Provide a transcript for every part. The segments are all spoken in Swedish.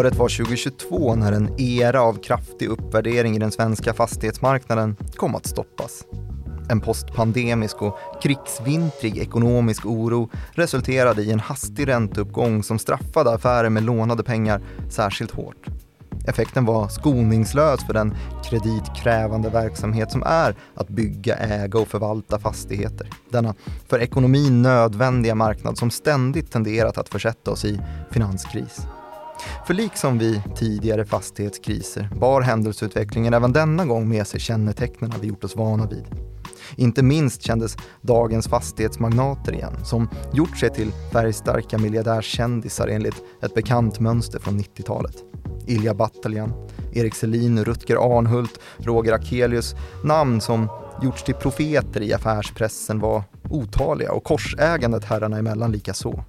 Året var 2022 när en era av kraftig uppvärdering i den svenska fastighetsmarknaden kom att stoppas. En postpandemisk och krigsvintrig ekonomisk oro resulterade i en hastig ränteuppgång som straffade affärer med lånade pengar särskilt hårt. Effekten var skoningslös för den kreditkrävande verksamhet som är att bygga, äga och förvalta fastigheter. Denna för ekonomin nödvändiga marknad som ständigt tenderat att försätta oss i finanskris. För liksom vid tidigare fastighetskriser bar händelseutvecklingen även denna gång med sig kännetecknen vi gjort oss vana vid. Inte minst kändes dagens fastighetsmagnater igen, som gjort sig till färgstarka miljardärskändisar enligt ett bekant mönster från 90-talet. Ilja Batljan, Erik Selin, Rutger Arnhult, Roger Akelius, namn som gjorts till profeter i affärspressen var otaliga och korsägandet herrarna emellan lika så.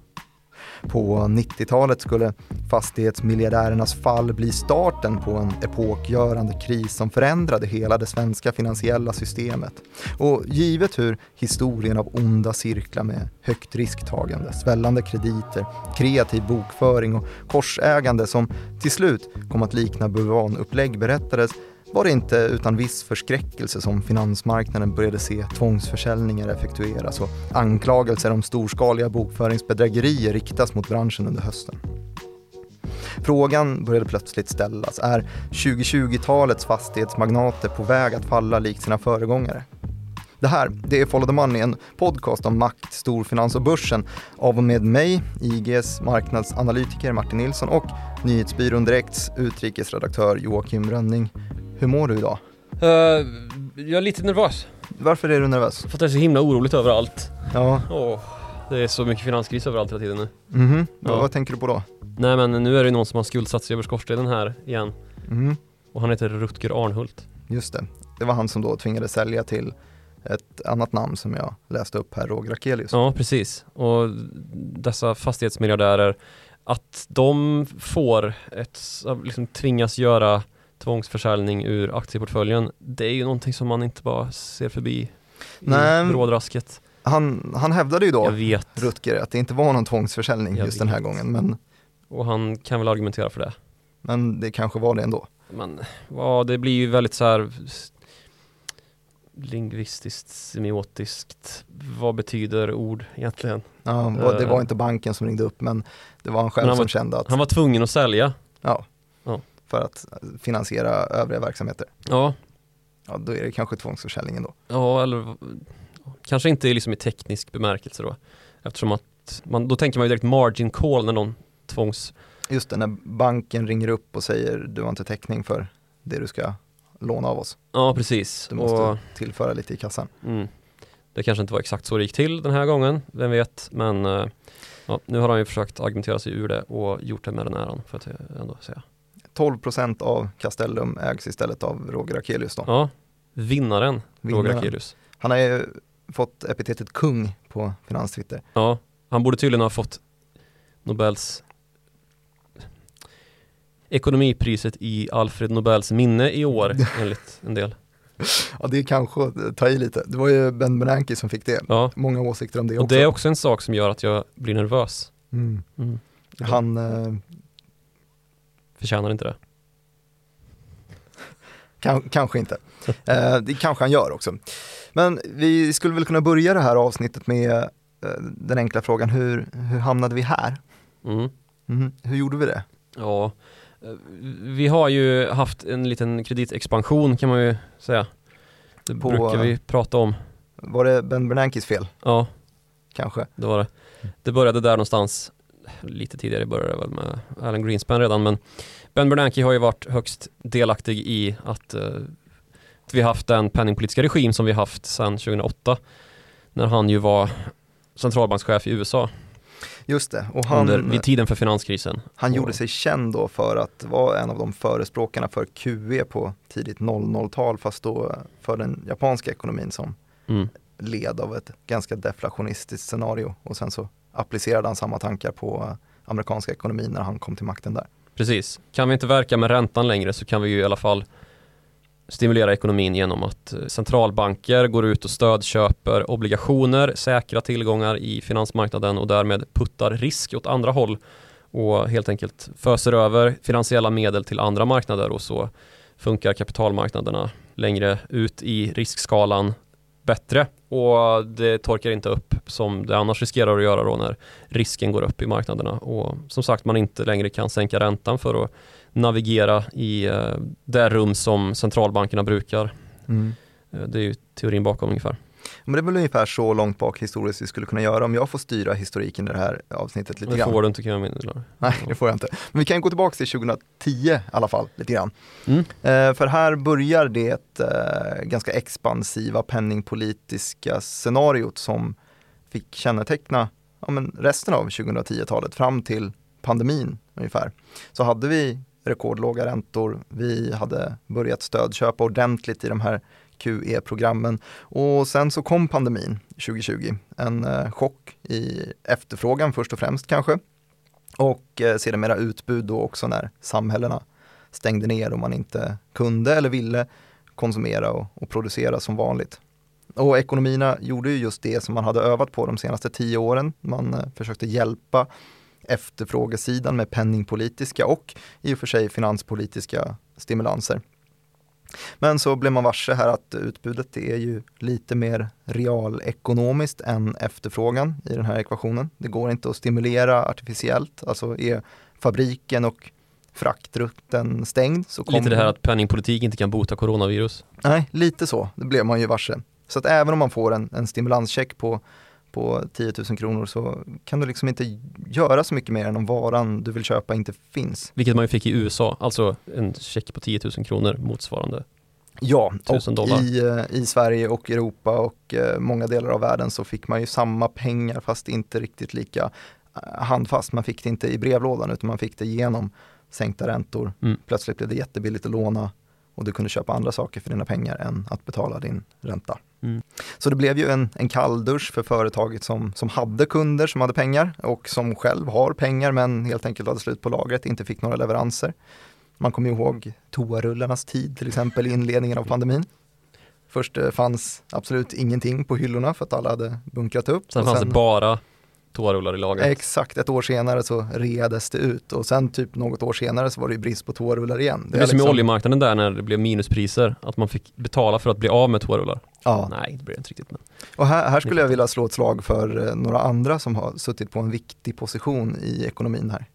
På 90-talet skulle fastighetsmiljardärernas fall bli starten på en epokgörande kris som förändrade hela det svenska finansiella systemet. Och givet hur historien av onda cirklar med högt risktagande, svällande krediter, kreativ bokföring och korsägande som till slut kom att likna bulvanupplägg berättades var det inte utan viss förskräckelse som finansmarknaden började se tvångsförsäljningar effektueras och anklagelser om storskaliga bokföringsbedrägerier riktas mot branschen under hösten. Frågan började plötsligt ställas. Är 2020-talets fastighetsmagnater på väg att falla likt sina föregångare? Det här, det är Follow the Money, en podcast om makt, storfinans och börsen av och med mig, IGs marknadsanalytiker Martin Nilsson och Nyhetsbyrån Direkts utrikesredaktör Joakim Rönning. Hur mår du idag? Uh, jag är lite nervös. Varför är du nervös? För att det är så himla oroligt överallt. Ja. Oh, det är så mycket finanskris överallt hela tiden nu. Mhm, Ja. vad tänker du på då? Nej men nu är det någon som har skuldsatt sig över skorstenen här igen. Mhm, Och han heter Rutger Arnhult. just det. Det var han som då tvingades sälja till ett annat namn som jag läste upp här, Roger Akelius. Ja precis. Och dessa fastighetsmiljardärer, att de får ett, liksom tvingas göra tvångsförsäljning ur aktieportföljen, det är ju någonting som man inte bara ser förbi i Nej. brådrasket. Han, han hävdade ju då, vet. Rutger, att det inte var någon tvångsförsäljning Jag just den här vet. gången, men, Och han kan väl argumentera för det. men det kanske var det ändå. Men ja, det blir ju väldigt så här lingvistiskt, semiotiskt. Vad betyder ord egentligen? Ja, det Eh. var inte banken som ringde upp, men det var han själv han som var- kände att, Han var tvungen att sälja. ja, Ja. För att finansiera övriga verksamheter. Ja, Ja, då är det kanske tvångsförsäljningen då. ja eller kanske inte liksom i teknisk bemärkelse då. Eftersom att man, då tänker man ju direkt margin call när någon tvångs... Just det, när banken ringer upp och säger du har inte täckning för det du ska låna av oss. Ja, precis. Du måste Och, tillföra lite i kassan. mm, det kanske inte var exakt så det gick till den här gången, vem vet. Men eh, ja, nu har han ju försökt argumentera sig ur det och gjort det med den äran, för att ändå säga. 12% av Castellum ägs istället av Roger Akelius då. Ja, vinnaren, Roger Vinnaren. Akelius. Han har ju fått epitetet kung på finanstwitter. Ja, han borde tydligen ha fått Nobels ekonomipriset i Alfred Nobels minne i år enligt en del. Ja det är kanske att ta i lite. Det var ju Ben Bernanke som fick det. Ja, Många åsikter om det och också. det är också en sak som gör att jag blir nervös. Mm. Mm. Han, eh, Förtjänar inte det. kan, kanske inte. Eh, det kanske han gör också. Men vi skulle väl kunna börja det här avsnittet med eh, den enkla frågan, hur, hur hamnade vi här? Mm. Mhm. Hur gjorde vi det? Ja, eh, vi har ju haft en liten kreditexpansion kan man ju säga. Det På- brukar vi prata om. Var det Ben Bernankes fel? Ja, Kanske. det var det. Det började där någonstans, lite tidigare började det väl med Alan Greenspan redan, men Ben Bernanke har ju varit högst delaktig i att, eh, att vi haft den penningpolitiska regim som vi haft sedan 2008, när han ju var centralbankschef i USA Just det, och han, under, vid tiden för finanskrisen. han gjorde sig känd då för att vara en av de förespråkarna för QE på tidigt 00-tal, fast då för den japanska ekonomin som Mm. led av ett ganska deflationistiskt scenario. Och sen så applicerade han samma tankar på eh, amerikanska ekonomin när han kom till makten där. Precis. Kan vi inte verka med räntan längre så kan vi ju i alla fall stimulera ekonomin genom att eh, centralbanker går ut och stödköper obligationer, säkra tillgångar i finansmarknaden och därmed puttar risk åt andra håll och helt enkelt föser över finansiella medel till andra marknader och så funkar kapitalmarknaderna längre ut i riskskalan bättre och det torkar inte upp som det annars riskerar att göra då när risken går upp i marknaderna och som sagt man inte längre kan sänka räntan för att navigera i eh, det rum som centralbankerna brukar. Mm. Eh, det är ju teorin bakom ungefär. Men det är väl ungefär så långt bak historiskt vi skulle kunna göra om jag får styra historiken i det här avsnittet lite det grann. Det får du inte kan jag minna. Nej, det får jag inte. Men vi kan gå tillbaka till 2010 i alla fall, lite grann. Mm. Eh, för här börjar det eh, ganska expansiva penningpolitiska scenariot som fick känneteckna ja, men resten av 2010-talet fram till pandemin ungefär. Så hade vi rekordlåga räntor, vi hade börjat stödköpa ordentligt i de här QE-programmen. Och sen så kom pandemin 2020, en eh, chock i efterfrågan först och främst kanske. Och eh, sedermera utbud då också när samhällena stängde ner och man inte kunde eller ville konsumera och, och producera som vanligt. Och ekonomierna gjorde ju just det som man hade övat på de senaste tio åren. Man eh, försökte hjälpa efterfrågesidan med penningpolitiska och i och för sig finanspolitiska stimulanser. Men så blev man varse här att utbudet är ju lite mer realekonomiskt än efterfrågan i den här ekvationen. Det går inte att stimulera artificiellt, alltså är fabriken och fraktrutten stängd så kommer... Lite det här att penningpolitik inte kan bota coronavirus. Nej, lite så, det blev man ju varse. Så att även om man får en, en stimulanscheck på på 10 000 kronor så kan du liksom inte göra så mycket mer än om varan du vill köpa inte finns. Vilket man ju fick i USA, alltså en check på 10 000 kronor motsvarande Ja, och i, eh, i Sverige och Europa och eh, många delar av världen så fick man ju samma pengar fast inte riktigt lika eh, handfast. Man fick det inte i brevlådan utan man fick det genom sänkta räntor. Mm. Plötsligt blev det jättebilligt att låna och du kunde köpa andra saker för dina pengar än att betala din ränta. Mm. Så det blev ju en, en kalldusch för företaget som, som hade kunder som hade pengar och som själv har pengar men helt enkelt hade slut på lagret, inte fick några leveranser. Man kommer ihåg toarullarnas tid till exempel i inledningen av pandemin. Först eh, fanns absolut ingenting på hyllorna för att alla hade bunkrat upp. Sen fanns sen, det bara toarullar i lagret. Exakt, ett år senare så reades det ut och sen typ något år senare så var det ju brist på toarullar igen. Det, är som liksom... i oljemarknaden där när det blev minuspriser, att man fick betala för att bli av med toarullar. Ja. Nej, det blev inte riktigt. Men... Och här, här skulle jag vilja slå ett slag för eh, några andra som har suttit på en viktig position i ekonomin här.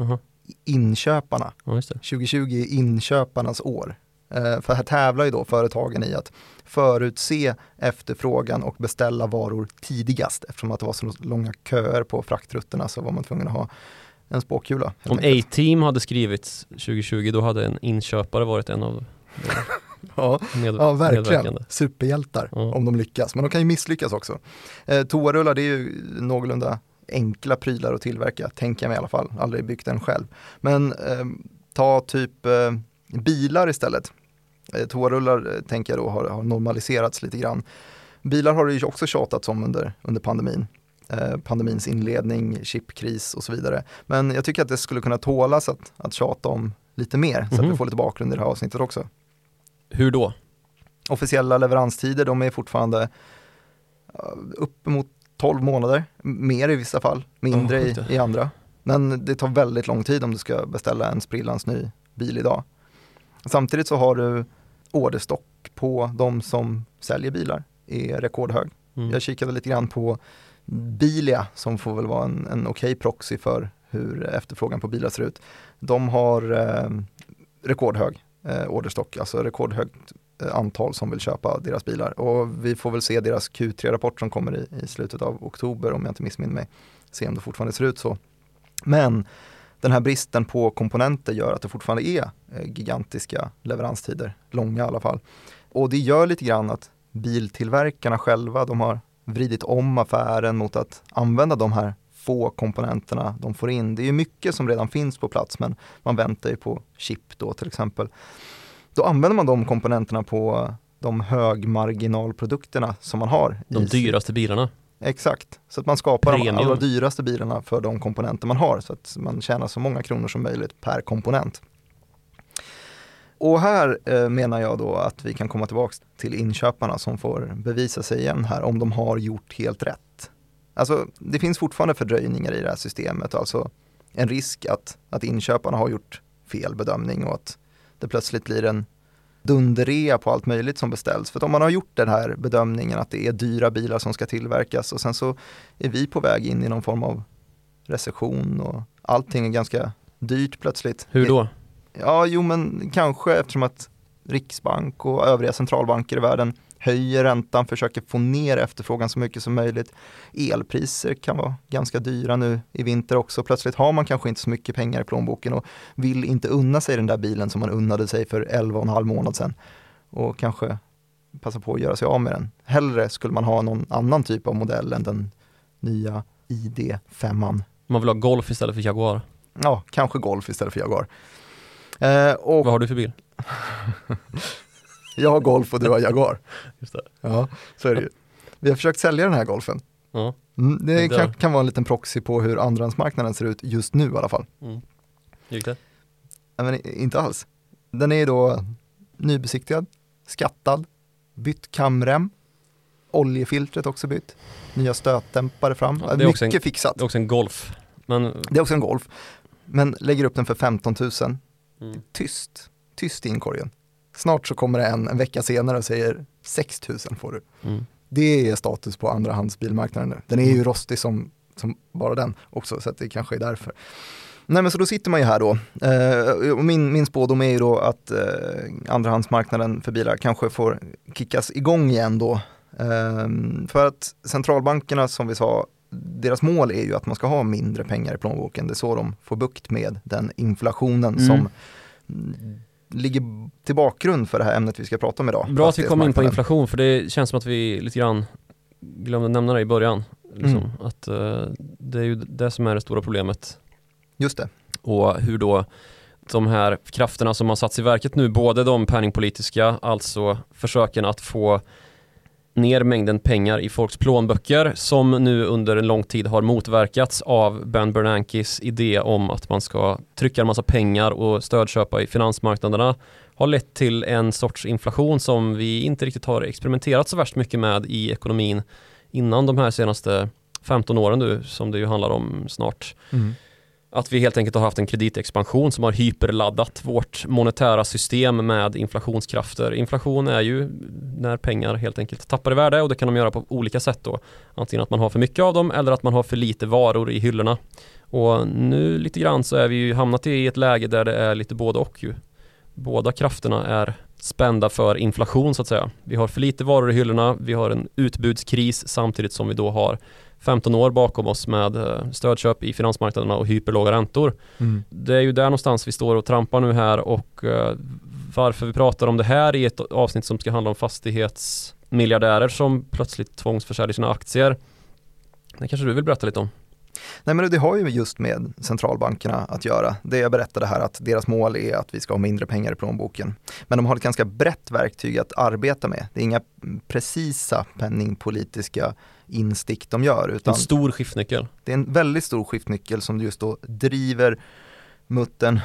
Uh -huh. Inköparna. Ja, 2020 är inköparnas år. Eh, för här tävlar ju då företagen i att förutse efterfrågan och beställa varor tidigast. Eftersom att det var så långa köer på fraktrutterna så var man tvungen att ha en spåkula. Om A-team hade skrivits 2020 då hade en inköpare varit en av ja, med, ja, verkligen. Superhjältar ja. om de lyckas. Men de kan ju misslyckas också. Eh, toarullar det är ju någorlunda enkla prylar att tillverka, tänker jag mig i alla fall. Aldrig byggt en själv. Men eh, ta typ eh, bilar istället. Eh, toarullar eh, tänker jag då har, har, normaliserats lite grann. Bilar har det ju också tjatats om under, under pandemin. Eh, pandemins inledning, chipkris och så vidare. Men jag tycker att det skulle kunna tålas att, att tjata om lite mer mm -hmm. så att vi mhm. får lite bakgrund i det här avsnittet också. Hur då? Officiella leveranstider, de är fortfarande uppemot 12 månader, mer i vissa fall, mindre oh, i, i andra. Men det tar väldigt lång tid om du ska beställa en sprillans ny bil idag. Samtidigt så har du orderstock på de som säljer bilar är rekordhög. Mm. Jag kikade lite grann på Bilia som får väl vara en, en okej okay proxy för hur efterfrågan på bilar ser ut. De har eh, rekordhög eh, orderstock, alltså rekordhögt eh, antal som vill köpa deras bilar. Och vi får väl se deras Q3-rapport som kommer i, i slutet av oktober om jag inte missminner mig. Se om det fortfarande ser ut så. Men den här bristen på komponenter gör att det fortfarande är eh, gigantiska leveranstider, långa i alla fall. Och det gör lite grann att biltillverkarna själva, de har vridit om affären mot att använda de här få komponenterna de får in. Det är mycket som redan finns på plats men man väntar ju på chip då till exempel. Då använder man de komponenterna på de högmarginalprodukterna som man har. De dyraste bilarna. Exakt, så att man skapar Premium. de allra dyraste bilarna för de komponenter man har så att man tjänar så många kronor som möjligt per komponent. Och här eh, menar jag då att vi kan komma tillbaka till inköparna som får bevisa sig igen här om de har gjort helt rätt. Alltså det finns fortfarande fördröjningar i det här systemet, alltså en risk att, att inköparna har gjort fel bedömning och att det plötsligt blir en dunderrea på allt möjligt som beställs. För att om man har gjort den här bedömningen att det är dyra bilar som ska tillverkas och sen så är vi på väg in i någon form av recession och allting är ganska dyrt plötsligt. Hur då? Ja, jo men kanske eftersom att Riksbank och övriga centralbanker i världen höjer räntan, försöker få ner efterfrågan så mycket som möjligt. Elpriser kan vara ganska dyra nu i vinter också. Plötsligt har man kanske inte så mycket pengar i plånboken och vill inte unna sig den där bilen som man unnade sig för 11 och en halv månad sedan. Och kanske passa på att göra sig av med den. Hellre skulle man ha någon annan typ av modell än den nya ID5. Man vill ha Golf istället för Jaguar. Ja, kanske Golf istället för Jaguar. Eh, och Vad har du för bil? jag har Golf och du har Jaguar. Just det. Ja, så är det ju. Vi har försökt sälja den här Golfen. Ja. Mm, det kan, kan vara en liten proxy på hur andrahandsmarknaden ser ut just nu i alla fall. Mm. Gick det? Nej, men inte alls. Den är då nybesiktigad, skattad, bytt kamrem, oljefiltret också bytt, nya stötdämpare fram. Ja, det är Mycket också en- fixat. Det är också en Golf. Men Det är också en Golf. Men lägger upp den för 15 000. mm. Tyst, tyst i inkorgen. Snart så kommer det en, en vecka senare och säger 6 000 får du. Mm. Det är status på andrahandsbilmarknaden nu. Den är ju rostig som, som bara den också, så det kanske är därför. Nej men så då sitter man ju här då. Eh, och min, min spådom är ju då att eh, andrahandsmarknaden för bilar kanske får kickas igång igen då. Eh, för att centralbankerna som vi sa, deras mål är ju att man ska ha mindre pengar i plånboken. Det är så de får bukt med den inflationen Mm. som mm, ligger till bakgrund för det här ämnet vi ska prata om idag. Bra att vi kom in på inflation för det känns som att vi lite grann glömde nämna det i början. Liksom. Mm. Att eh, det är ju det som är det stora problemet. Just det. Och hur då de här krafterna som har satts i verket nu, både de penningpolitiska, alltså försöken att få ner mängden pengar i folks plånböcker som nu under en lång tid har motverkats av Ben Bernankes idé om att man ska trycka en massa pengar och stödköpa i finansmarknaderna har lett till en sorts inflation som vi inte riktigt har experimenterat så värst mycket med i ekonomin innan de här senaste 15 åren nu som det ju handlar om snart. Mm. Att vi helt enkelt har haft en kreditexpansion som har hyperladdat vårt monetära system med inflationskrafter. Inflation är ju när pengar helt enkelt tappar i värde och det kan de göra på olika sätt då. Antingen att man har för mycket av dem eller att man har för lite varor i hyllorna. Och nu lite grann så är vi ju hamnat i ett läge där det är lite både och ju. Båda krafterna är spända för inflation så att säga. Vi har för lite varor i hyllorna, vi har en utbudskris samtidigt som vi då har 15 år bakom oss med eh, stödköp i finansmarknaderna och hyperlåga räntor. Mm. Det är ju där någonstans vi står och trampar nu här och eh, varför vi pratar om det här i ett avsnitt som ska handla om fastighetsmiljardärer som plötsligt tvångsförsäljer sina aktier. Det kanske du vill berätta lite om? Nej men det har ju just med centralbankerna att göra. Det jag berättade här att deras mål är att vi ska ha mindre pengar i plånboken. Men de har ett ganska brett verktyg att arbeta med. Det är inga precisa penningpolitiska instick de gör En utan stor skiftnyckel. det är en väldigt stor skiftnyckel som just då driver muttern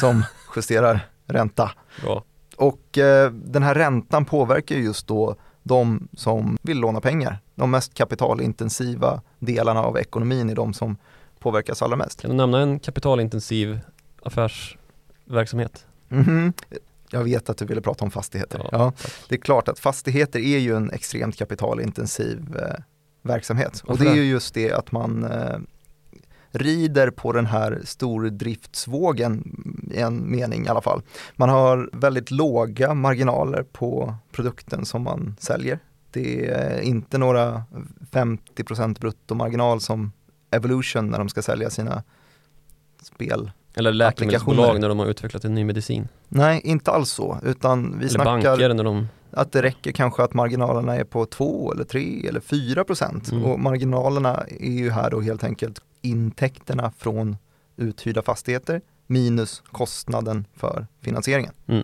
som justerar ränta. Bra. Och eh, den här räntan påverkar ju just då de som vill låna pengar. De mest kapitalintensiva delarna av ekonomin är de som påverkas allra mest. Kan du nämna en kapitalintensiv affärsverksamhet? Mhm. Jag vet att du ville prata om fastigheter. Ja, Ja, det är klart att fastigheter är ju en extremt kapitalintensiv verksamhet. Och Varför det är ju just det att man eh, rider på den här stordriftsvågen i en mening i alla fall. Man har väldigt låga marginaler på produkten som man säljer. Det är inte några 50% bruttomarginal som Evolution när de ska sälja sina spel. Eller läkemedelsbolag när de har utvecklat en ny medicin. Nej, inte alls så, utan vi Eller snackar banker när de... att det räcker kanske att marginalerna är på 2 eller 3 eller 4 procent. Mm. Och marginalerna är ju här då helt enkelt intäkterna från uthyrda fastigheter minus kostnaden för finansieringen. Mm.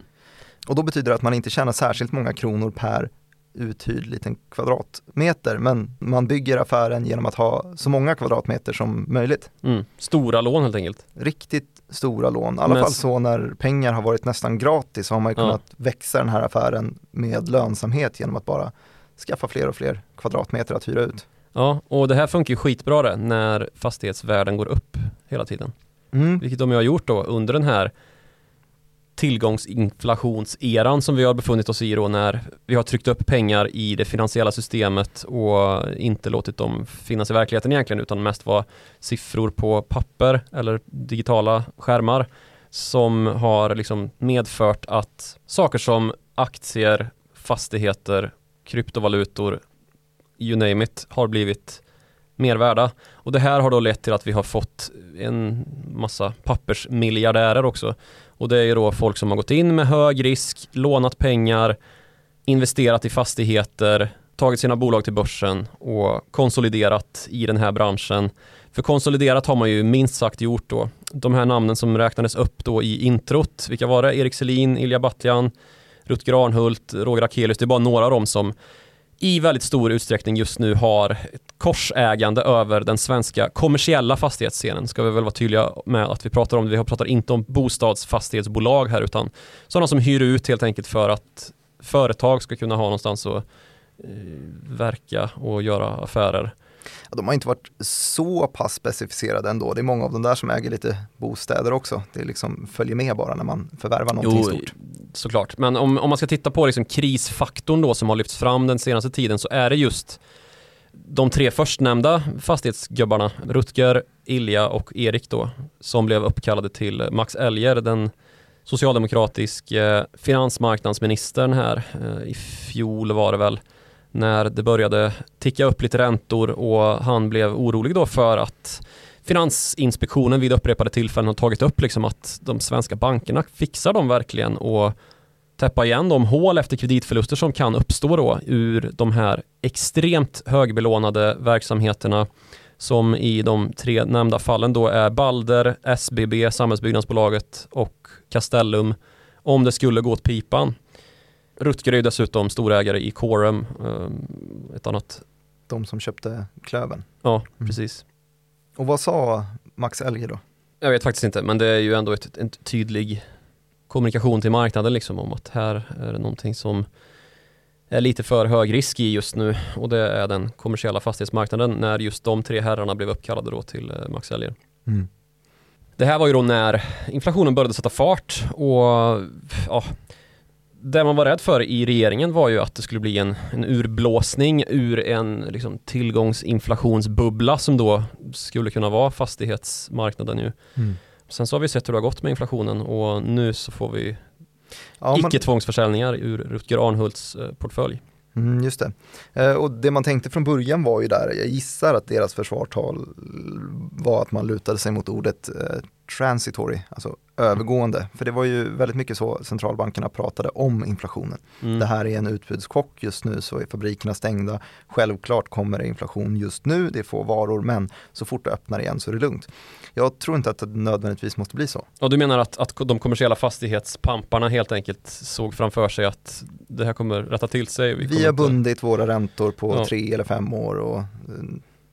Och då betyder det att man inte tjänar särskilt många kronor per uthyrd liten kvadratmeter men man bygger affären genom att ha så många kvadratmeter som möjligt. Mm, stora lån helt enkelt. Riktigt stora lån, i alla Men- fall så när pengar har varit nästan gratis så har man ju Ja. kunnat växa den här affären med lönsamhet genom att bara skaffa fler och fler kvadratmeter att hyra ut. Ja, och det här funkar ju skitbra det när fastighetsvärden går upp hela tiden. Mm. vilket de ju har gjort då under den här tillgångsinflationseran som vi har befunnit oss i då när vi har tryckt upp pengar i det finansiella systemet och inte låtit dem finnas i verkligheten egentligen utan mest vara siffror på papper eller digitala skärmar som har liksom medfört att saker som aktier, fastigheter, kryptovalutor, you name it, har blivit mer värda. Och det här har då lett till att vi har fått en massa pappersmiljardärer också. Och det är ju då folk som har gått in med hög risk, lånat pengar, investerat i fastigheter, tagit sina bolag till börsen och konsoliderat i den här branschen. För konsoliderat har man ju minst sagt gjort då. De här namnen som räknades upp då i introt, vilka var det? Erik Selin, Ilja Batljan, Rutger Arnhult, Roger Akelius, det är bara några av dem som i väldigt stor utsträckning just nu har ett korsägande över den svenska kommersiella fastighetsscenen. Ska vi väl vara tydliga med att vi pratar om, det. vi pratar inte om bostadsfastighetsbolag här utan sådana som hyr ut helt enkelt för att företag ska kunna ha någonstans att eh, verka och göra affärer. Ja, de har inte varit så pass specificerade ändå. Det är många av de där som äger lite bostäder också. Det liksom följer med bara när man förvärvar någonting Jo, stort. såklart. Men om, om man ska titta på liksom krisfaktorn då som har lyfts fram den senaste tiden så är det just de tre förstnämnda fastighetsgubbarna, Rutger, Ilja och Erik då, som blev uppkallade till Max Elger, den socialdemokratiske finansmarknadsministern här eh, i fjol var det väl, när det började ticka upp lite räntor och han blev orolig då för att Finansinspektionen vid upprepade tillfällen har tagit upp liksom att de svenska bankerna fixar de verkligen och täppa igen de hål efter kreditförluster som kan uppstå då ur de här extremt högbelånade verksamheterna som i de tre nämnda fallen då är Balder, SBB, Samhällsbyggnadsbolaget och Castellum om det skulle gå åt pipan. Rutger är ju dessutom storägare i Corum, eh, ett annat, De som köpte Klöven. ja Mm. precis. Och vad sa Max Elger då? Jag vet faktiskt inte, men det är ju ändå ett, en tydlig kommunikation till marknaden liksom om att här är det någonting som är lite för hög risk i just nu och det är den kommersiella fastighetsmarknaden när just de tre herrarna blev uppkallade då till eh, Max Elger. Mm. Det här var ju då när inflationen började sätta fart och ja, det man var rädd för i regeringen var ju att det skulle bli en, en urblåsning ur en liksom, tillgångsinflationsbubbla som då skulle kunna vara fastighetsmarknaden ju. Mm. Sen så har vi sett hur det har gått med inflationen och nu så får vi Ja, icke-tvångsförsäljningar ur Rutger Arnhults eh, portfölj. Mm, just det. Eh, och det man tänkte från början var ju där, jag gissar att deras försvartal var att man lutade sig mot ordet eh, transitory, alltså övergående. För det var ju väldigt mycket så centralbankerna pratade om inflationen. Mm. Det här är en utbudschock just nu så är fabrikerna stängda. Självklart kommer det inflation just nu, det är få varor, men så fort det öppnar igen så är det lugnt. Jag tror inte att det nödvändigtvis måste bli så. Och du menar att, att de kommersiella fastighetspamparna helt enkelt såg framför sig att det här kommer rätta till sig? Vi, kommer har bundit våra räntor på Ja. tre eller fem år och eh,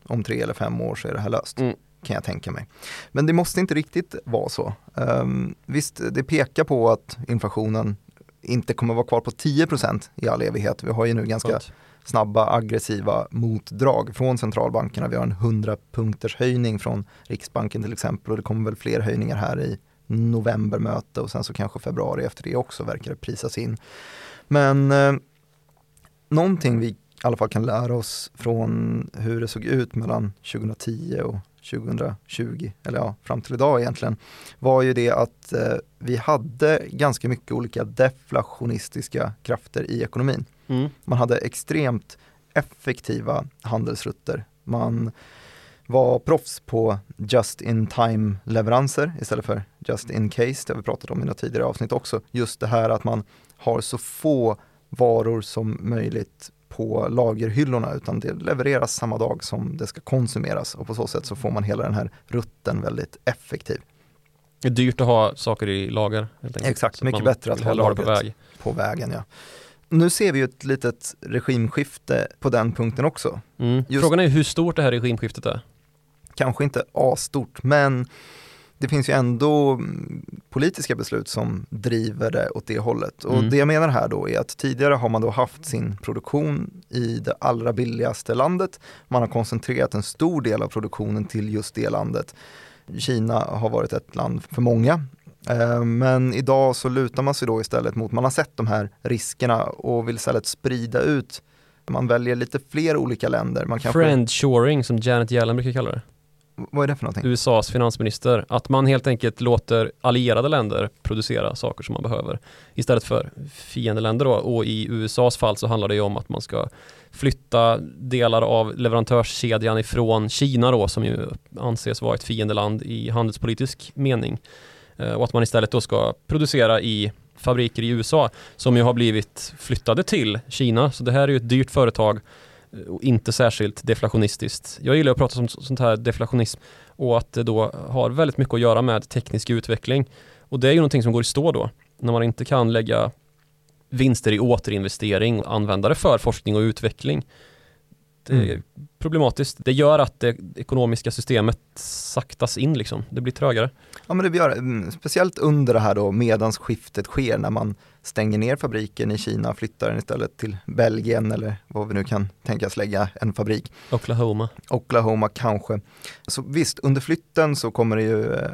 om tre eller fem år så är det här löst. Mm. Kan jag tänka mig. Men det måste inte riktigt vara så. Um, visst, det pekar på att inflationen inte kommer vara kvar på 10% i all evighet. Vi har ju nu ganska snabba aggressiva motdrag från centralbankerna. Vi har en 100 punkters höjning från Riksbanken till exempel och det kommer väl fler höjningar här i novembermöte och sen så kanske februari efter det också verkar det prisas in. Men eh, någonting vi i alla fall kan lära oss från hur det såg ut mellan 2010 och 2020, eller ja, fram till idag egentligen, var ju det att eh, vi hade ganska mycket olika deflationistiska krafter i ekonomin. Mm. Man hade extremt effektiva handelsrutter. Man var proffs på just in time leveranser istället för just in case, det har vi pratat om i några tidigare avsnitt också. Just det här att man har så få varor som möjligt på lagerhyllorna utan det levereras samma dag som det ska konsumeras och på så sätt så får man hela den här rutten väldigt effektiv. Det är dyrt att ha saker i lager. Exakt, Så mycket bättre att ha det på lagret. väg. på vägen. Ja. Nu ser vi ju ett litet regimskifte på den punkten också. Mm. Just- Frågan är hur stort det här regimskiftet är. Kanske inte astort, men det finns ju ändå mm, politiska beslut som driver det åt det hållet. Och Mm. det jag menar här då är att tidigare har man då haft sin produktion i det allra billigaste landet. Man har koncentrerat en stor del av produktionen till just det landet. Kina har varit ett land för många. Eh, men idag så lutar man sig då istället mot, man har sett de här riskerna och vill istället sprida ut. Man väljer lite fler olika länder. Man kanske... Friendshoring som Janet Yellen brukar kalla det. Vad är det för någonting? USAs finansminister. Att man helt enkelt låter allierade länder producera saker som man behöver istället för fiendeländer då. Och i USAs fall så handlar det ju om att man ska flytta delar av leverantörskedjan ifrån Kina då som ju anses vara ett fiendeland i handelspolitisk mening. Eh, och att man istället då ska producera i fabriker i USA som ju har blivit flyttade till Kina. Så det här är ju ett dyrt företag och inte särskilt deflationistiskt. Jag gillar att prata om sånt här deflationism och att det då har väldigt mycket att göra med teknisk utveckling. Och det är ju någonting som går i stå då, när man inte kan lägga vinster i återinvestering och använda det för forskning och utveckling. Är mm. problematiskt. Det gör att det ekonomiska systemet saktas in liksom. Det blir trögare. Ja men det gör mm, Speciellt under det här då medans skiftet sker när man stänger ner fabriken i Kina, flyttar den istället till Belgien eller vad vi nu kan tänkas lägga en fabrik. Oklahoma. Oklahoma kanske. Så visst, under flytten så kommer det ju eh,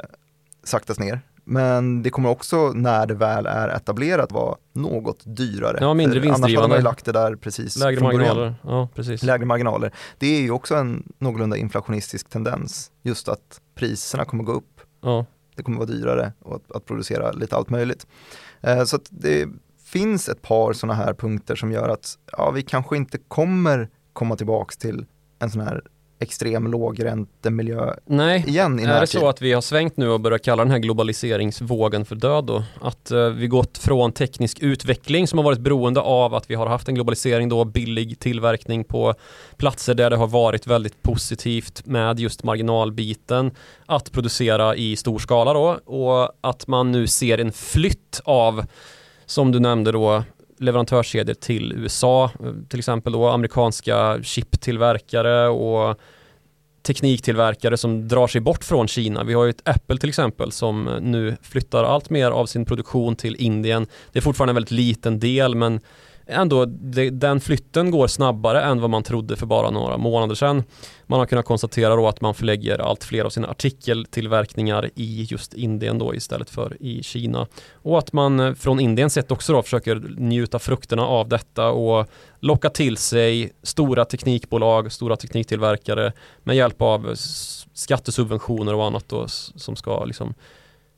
saktas ner. Men det kommer också när det väl är etablerat vara något dyrare. Ja, mindre vinstdrivande. Annars hade man ju lagt det där precis Lägre marginaler. Ja, precis. Lägre marginaler. Det är ju också en någorlunda inflationistisk tendens. Just att priserna kommer gå upp. Ja. Det kommer vara dyrare att, att producera lite allt möjligt. Eh, så det finns ett par sådana här punkter som gör att ja, vi kanske inte kommer komma tillbaks till en sån här extrem lågräntemiljö Nej, igen i är det så att vi har svängt nu och börjar kalla den här globaliseringsvågen för död då? Att uh, vi gått från teknisk utveckling som har varit beroende av att vi har haft en globalisering då, billig tillverkning på platser där det har varit väldigt positivt med just marginalbiten att producera i stor skala då och att man nu ser en flytt av som du nämnde då leverantörskedjor till USA, till exempel då amerikanska chiptillverkare och tekniktillverkare som drar sig bort från Kina. Vi har ju ett Apple till exempel som nu flyttar allt mer av sin produktion till Indien. Det är fortfarande en väldigt liten del men ändå, det, den flytten går snabbare än vad man trodde för bara några månader sedan. Man har kunnat konstatera då att man förlägger allt fler av sina artikeltillverkningar i just Indien då istället för i Kina. Och att man eh, från Indien sett också då försöker njuta frukterna av detta och locka till sig stora teknikbolag, stora tekniktillverkare med hjälp av skattesubventioner och annat då som ska liksom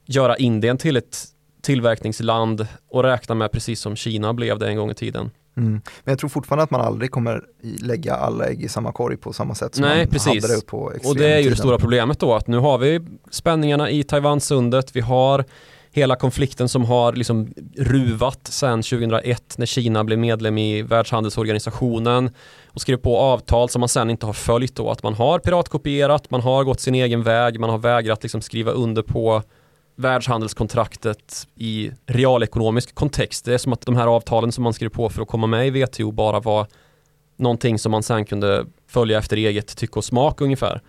göra Indien till ett tillverkningsland och räkna med precis som Kina blev det en gång i tiden. Mm. Men jag tror fortfarande att man aldrig kommer lägga alla ägg i samma korg på samma sätt som Nej, man precis. hade det på Och det är ju det stora problemet då att nu har vi spänningarna i Taiwansundet, vi har hela konflikten som har liksom ruvat sedan 2001 när Kina blev medlem i Världshandelsorganisationen och skrev på avtal som man sen inte har följt då. Att man har piratkopierat, man har gått sin egen väg, man har vägrat liksom skriva under på världshandelskontraktet i realekonomisk kontext. Det är som att de här avtalen som man skrev på för att komma med i WTO bara var någonting som man sen kunde följa efter eget tycke och smak ungefär.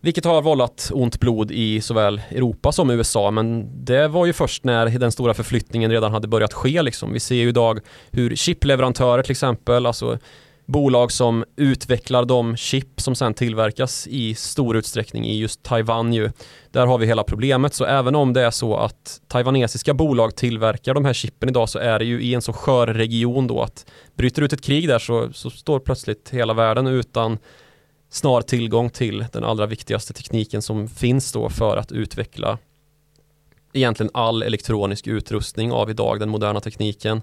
Vilket har vållat ont blod i såväl Europa som USA men det var ju först när den stora förflyttningen redan hade börjat ske liksom. Vi ser ju idag hur chipleverantörer till exempel, alltså bolag som utvecklar de chip som sen tillverkas i stor utsträckning i just Taiwan ju. Där har vi hela problemet så även om det är så att taiwanesiska bolag tillverkar de här chippen idag så är det ju i en så skör region då att bryter ut ett krig där så, så står plötsligt hela världen utan snar tillgång till den allra viktigaste tekniken som finns då för att utveckla egentligen all elektronisk utrustning av idag, den moderna tekniken.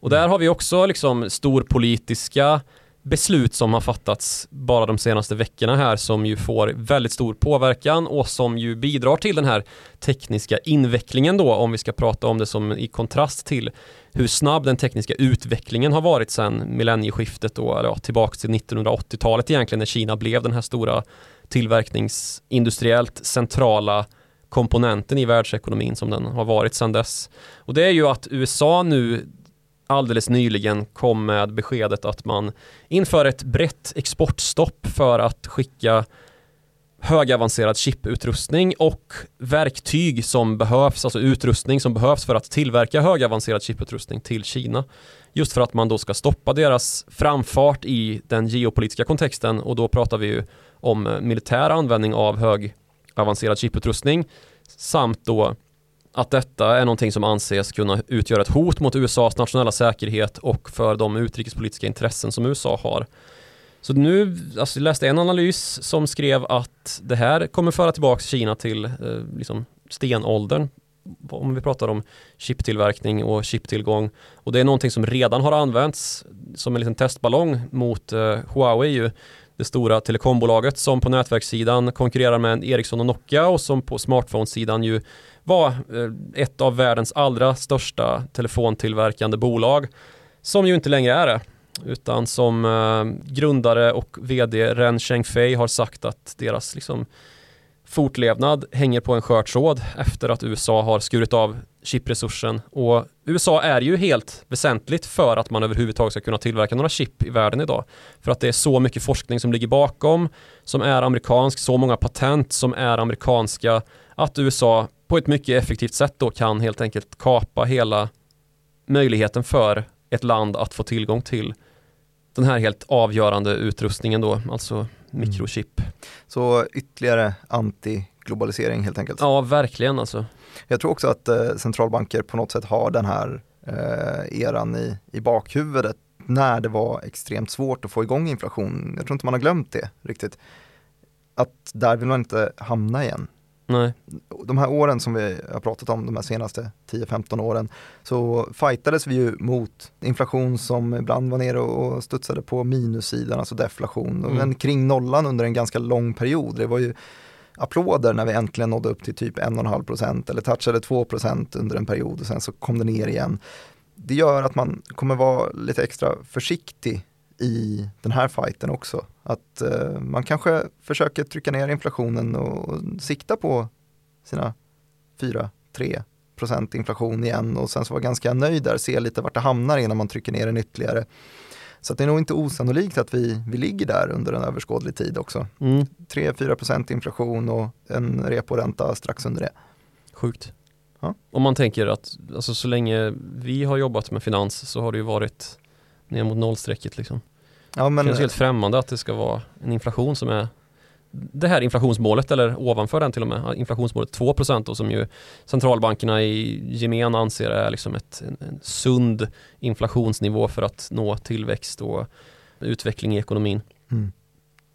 Och där har vi också liksom storpolitiska beslut som har fattats bara de senaste veckorna här som ju får väldigt stor påverkan och som ju bidrar till den här tekniska invecklingen då om vi ska prata om det som i kontrast till hur snabb den tekniska utvecklingen har varit sedan millennieskiftet då, eller ja, tillbaka till 1980-talet egentligen när Kina blev den här stora tillverkningsindustriellt centrala komponenten i världsekonomin som den har varit sedan dess. Och det är ju att USA nu alldeles nyligen kom med beskedet att man inför ett brett exportstopp för att skicka högavancerad chiputrustning och verktyg som behövs, alltså utrustning som behövs för att tillverka högavancerad chiputrustning till Kina. Just för att man då ska stoppa deras framfart i den geopolitiska kontexten och då pratar vi ju om militär användning av hög avancerad chiputrustning samt då att detta är någonting som anses kunna utgöra ett hot mot USAs nationella säkerhet och för de utrikespolitiska intressen som USA har. Så nu, alltså jag läste en analys som skrev att det här kommer föra tillbaka Kina till eh, liksom stenåldern om vi pratar om chiptillverkning och chiptillgång. Och det är någonting som redan har använts som en liten testballong mot eh, Huawei ju. Det stora telekombolaget som på nätverkssidan konkurrerar med en Ericsson och Nokia och som på smartphonesidan ju var eh, ett av världens allra största telefontillverkande bolag som ju inte längre är det utan som eh, grundare och vd Ren Chengfei har sagt att deras liksom, fortlevnad hänger på en skör tråd efter att USA har skurit av chipresursen och USA är ju helt väsentligt för att man överhuvudtaget ska kunna tillverka några chip i världen idag. För att det är så mycket forskning som ligger bakom, som är amerikansk, så många patent som är amerikanska, att USA på ett mycket effektivt sätt då kan helt enkelt kapa hela möjligheten för ett land att få tillgång till den här helt avgörande utrustningen då, alltså mm. mikrochip. Så ytterligare anti-globalisering helt enkelt? Ja, verkligen alltså. Jag tror också att eh, centralbanker på något sätt har den här eh, eran i, i bakhuvudet när det var extremt svårt att få igång inflation. Jag tror inte man har glömt det riktigt. Att där vill man inte hamna igen. Nej. De här åren som vi har pratat om, de här senaste 10-15 åren, så fightades vi ju mot inflation som ibland var nere och studsade på minussidan, alltså deflation, mm. men kring nollan under en ganska lång period. Det var ju applåder när vi äntligen nådde upp till typ 1,5% eller touchade 2% under en period och sen så kom det ner igen. Det gör att man kommer vara lite extra försiktig i den här fighten också. Att eh, man kanske försöker trycka ner inflationen och sikta på sina 4-3 procent inflation igen och sen så vara ganska nöjd där, se lite vart det hamnar innan man trycker ner den ytterligare. Så det är nog inte osannolikt att vi, vi ligger där under en överskådlig tid också. Mm. 3-4 procent inflation och en reporänta strax under det. Sjukt. Ja. Om man tänker att alltså, så länge vi har jobbat med finans så har det ju varit ner mot nollstrecket liksom. Ja, men, det känns helt främmande att det ska vara en inflation som är det här inflationsmålet eller ovanför den till och med, inflationsmålet 2 då, som ju centralbankerna i gemen anser är liksom ett, en, en sund inflationsnivå för att nå tillväxt och utveckling i ekonomin. Mm.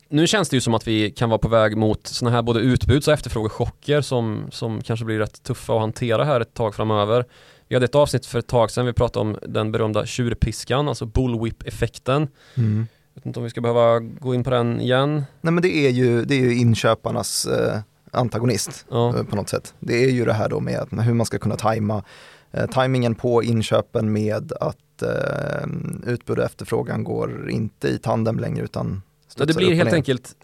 Nu känns det ju som att vi kan vara på väg mot sådana här både utbuds och efterfrågechocker som, som kanske blir rätt tuffa att hantera här ett tag framöver. Vi hade ett avsnitt för ett tag sedan, vi pratade om den berömda tjurpiskan, alltså bullwhip-effekten. Mm. Jag vet inte om vi ska behöva gå in på den igen. Nej men det är ju, det är ju inköparnas eh, antagonist ja. eh, på något sätt. Det är ju det här då med, hur man ska kunna tajma eh, tajmingen på inköpen med att eh, utbud och efterfrågan går inte i tandem längre utan ja, Det blir helt enkelt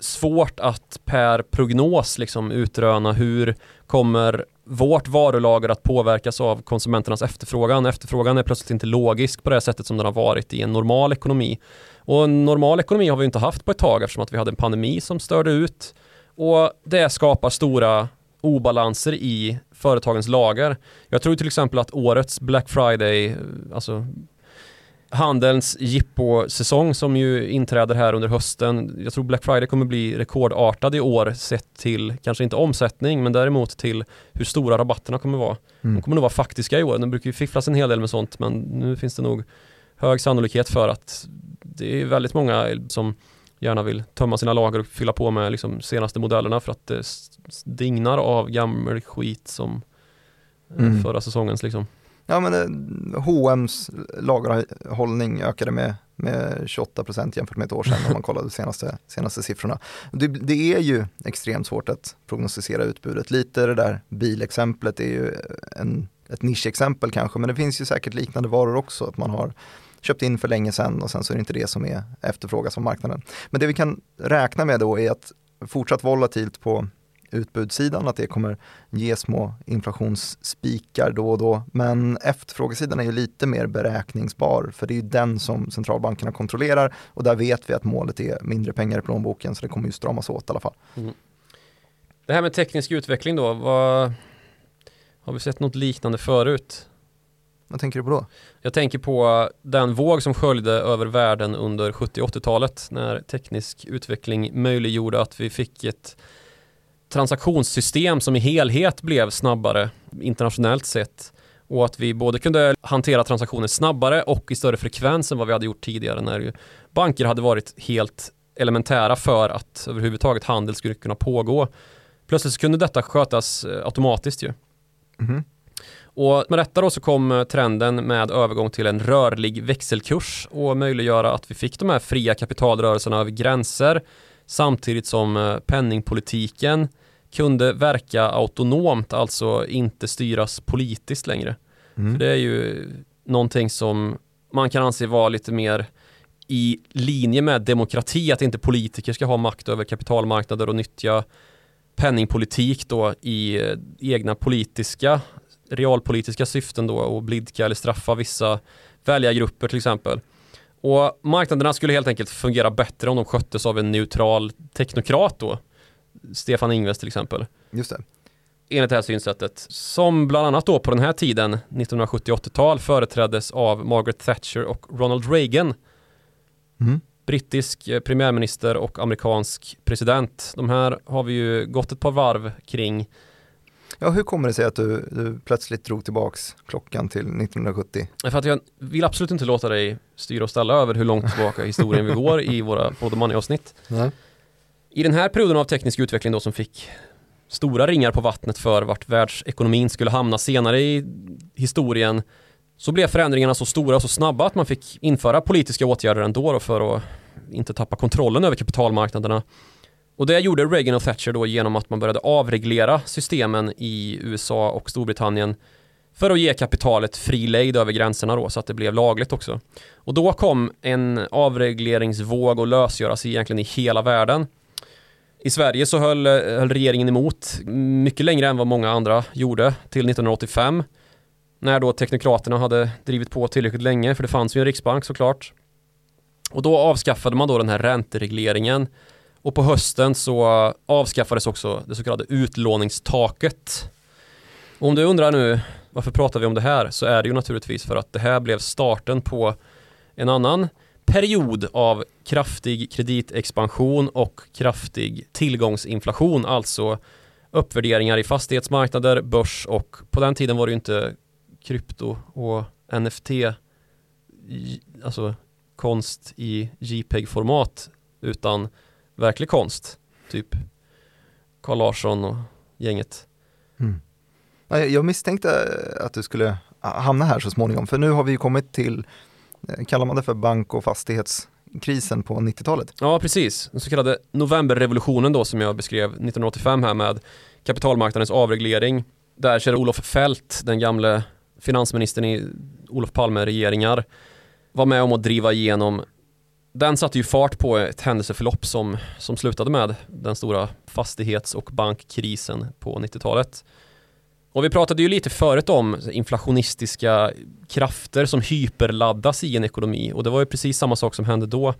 svårt att per prognos liksom utröna hur kommer vårt varulager att påverkas av konsumenternas efterfrågan. Efterfrågan är plötsligt inte logisk på det sättet som den har varit i en normal ekonomi. Och en normal ekonomi har vi inte haft på ett tag eftersom att vi hade en pandemi som störde ut och det skapar stora obalanser i företagens lager. Jag tror till exempel att årets Black Friday, alltså handelns jippo-säsong som ju inträder här under hösten. Jag tror Black Friday kommer bli rekordartad i år sett till, kanske inte omsättning, men däremot till hur stora rabatterna kommer vara. Mm. De kommer nog vara faktiska i år. De brukar ju fifflas en hel del med sånt, men nu finns det nog hög sannolikhet för att det är väldigt många som gärna vill tömma sina lager och fylla på med liksom senaste modellerna för att det dignar av gammal skit som eh, mm. förra säsongens liksom. Ja men eh, H&M's lagerhållning ökade med, med 28% jämfört med ett år sedan om man kollar de senaste, senaste siffrorna. Det, det, är ju extremt svårt att prognostisera utbudet. Lite det där bilexemplet är ju en, ett nischexempel kanske men det finns ju säkert liknande varor också. Att man har köpt in för länge sedan och sen så är det inte det som är efterfrågas av marknaden. Men det vi kan räkna med då är att fortsatt volatilt på utbudssidan, att det kommer ge små inflationsspikar då och då. Men efterfrågesidan är ju lite mer beräkningsbar, för det är ju den som centralbankerna kontrollerar och där vet vi att målet är mindre pengar i plånboken, så det kommer ju stramas åt i alla fall. Mm. Det här med teknisk utveckling då, vad, har vi sett något liknande förut? Vad tänker du på då? Jag tänker på den våg som sköljde över världen under 70 80-talet när teknisk utveckling möjliggjorde att vi fick ett transaktionssystem som i helhet blev snabbare internationellt sett och att vi både kunde hantera transaktioner snabbare och i större frekvens än vad vi hade gjort tidigare när banker hade varit helt elementära för att överhuvudtaget handel skulle kunna pågå. Plötsligt så kunde detta skötas eh, automatiskt ju. Mhm. Och med detta då så kom eh, trenden med övergång till en rörlig växelkurs och möjliggöra att vi fick de här fria kapitalrörelserna över gränser samtidigt som eh, penningpolitiken kunde verka autonomt, alltså inte styras politiskt längre. Mm. För det är ju någonting som man kan anse vara lite mer i linje med demokrati, att inte politiker ska ha makt över kapitalmarknader och nyttja penningpolitik då i eh, egna politiska, realpolitiska syften då och blidka eller straffa vissa väljargrupper till exempel. Och marknaderna skulle helt enkelt fungera bättre om de sköttes av en neutral teknokrat då. Stefan Ingves till exempel Just det. enligt det här synsättet som bland annat då på den här tiden 1970-80-tal företräddes av Margaret Thatcher och Ronald Reagan Mm. brittisk eh, premiärminister och amerikansk president. De här har vi ju gått ett par varv kring. Ja, hur kommer det sig att du, du plötsligt drog tillbaks klockan till 1970? För att jag vill absolut inte låta dig styra och ställa över hur långt tillbaka i historien vi går i våra Pod Money-avsnitt. Nej. I den här perioden av teknisk utveckling då som fick stora ringar på vattnet för vart världsekonomin skulle hamna senare i historien så blev förändringarna så stora och så snabba att man fick införa politiska åtgärder ändå då för att inte tappa kontrollen över kapitalmarknaderna. Och det gjorde Reagan och Thatcher då genom att man började avreglera systemen i USA och Storbritannien för att ge kapitalet fri lejd över gränserna då så att det blev lagligt också. Och då kom en avregleringsvåg och lösgöras egentligen i hela världen. I Sverige så höll, höll regeringen emot mycket längre än vad många andra gjorde till 1985 när då teknokraterna hade drivit på tillräckligt länge för det fanns ju en riksbank såklart. Och då avskaffade man då den här ränteregleringen och på hösten så avskaffades också det så kallade utlåningstaket. Och om du undrar nu varför pratar vi om det här så är det ju naturligtvis för att det här blev starten på en annan period av kraftig kreditexpansion och kraftig tillgångsinflation, alltså uppvärderingar i fastighetsmarknader, börs och på den tiden var det ju inte krypto och NFT, alltså konst i JPEG-format utan verklig konst, typ Carl Larsson och gänget. Mm. Jag misstänkte att du skulle hamna här så småningom, för nu har vi ju kommit till, eh, kallar man det för bank och fastighetskrisen på 90-talet? Ja, precis. Den så kallade novemberrevolutionen då som jag beskrev 1985 här med kapitalmarknadens avreglering. Där Kjell-Olof Fält, den gamle finansministern i Olof Palme-regeringar, var med om att driva igenom den satte ju fart på ett händelseförlopp som, som slutade med den stora fastighets och bankkrisen på 90-talet. Och vi pratade ju lite förut om inflationistiska krafter som hyperladdas i en ekonomi och det var ju precis samma sak som hände då.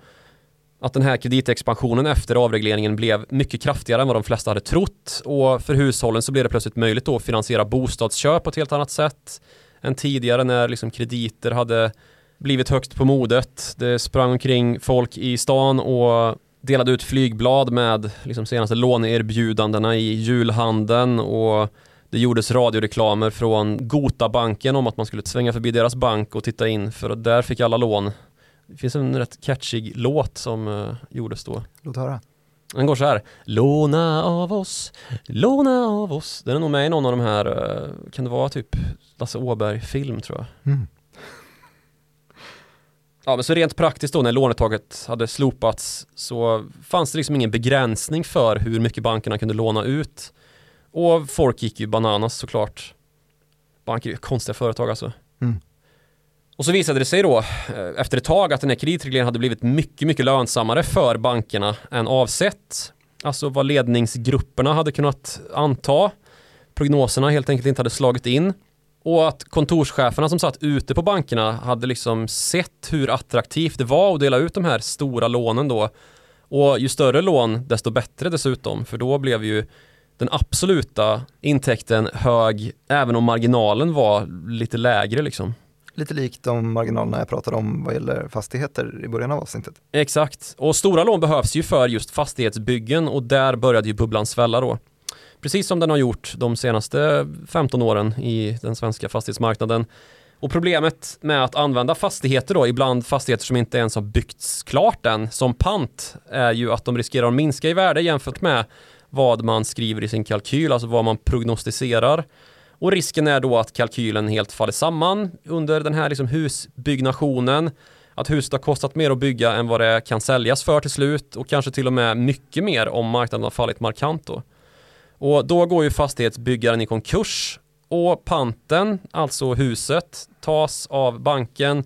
Att den här kreditexpansionen efter avregleringen blev mycket kraftigare än vad de flesta hade trott och för hushållen så blev det plötsligt möjligt då att finansiera bostadsköp på ett helt annat sätt än tidigare när liksom krediter hade blivit högst på modet. Det sprang omkring folk i stan och delade ut flygblad med liksom senaste låneerbjudandena i julhandeln och det gjordes radioreklamer från Gota-banken om att man skulle svänga förbi deras bank och titta in för att där fick alla lån. Det finns en rätt catchig låt som uh, gjordes då. Låt höra. Den går så här. Låna av oss, låna av oss. Den är nog med i någon av de här, uh, kan det vara typ Lasse Åberg-film tror jag. Mm. Ja men så rent praktiskt då när lånetaget hade slopats så fanns det liksom ingen begränsning för hur mycket bankerna kunde låna ut. Och folk gick ju bananas såklart. Banker är ju konstiga företag alltså. Mm. Och så visade det sig då eh, efter ett tag att den här kreditregleringen hade blivit mycket, mycket lönsammare för bankerna än avsett. Alltså vad ledningsgrupperna hade kunnat anta. Prognoserna helt enkelt inte hade slagit in. Och att kontorscheferna som satt ute på bankerna hade liksom sett hur attraktivt det var att dela ut de här stora lånen då. Och ju större lån desto bättre dessutom för då blev ju den absoluta intäkten hög även om marginalen var lite lägre liksom. Lite likt de marginalerna jag pratade om vad gäller fastigheter i början av avsnittet. Exakt, och stora lån behövs ju för just fastighetsbyggen och där började ju bubblan svälla då precis som den har gjort de senaste 15 åren i den svenska fastighetsmarknaden. Och problemet med att använda fastigheter då, ibland fastigheter som inte ens har byggts klart än, som pant, är ju att de riskerar att minska i värde jämfört med vad man skriver i sin kalkyl, alltså vad man prognostiserar. Och risken är då att kalkylen helt faller samman under den här liksom husbyggnationen. Att huset har kostat mer att bygga än vad det kan säljas för till slut och kanske till och med mycket mer om marknaden har fallit markant då. Och då går ju fastighetsbyggaren i konkurs och panten, alltså huset, tas av banken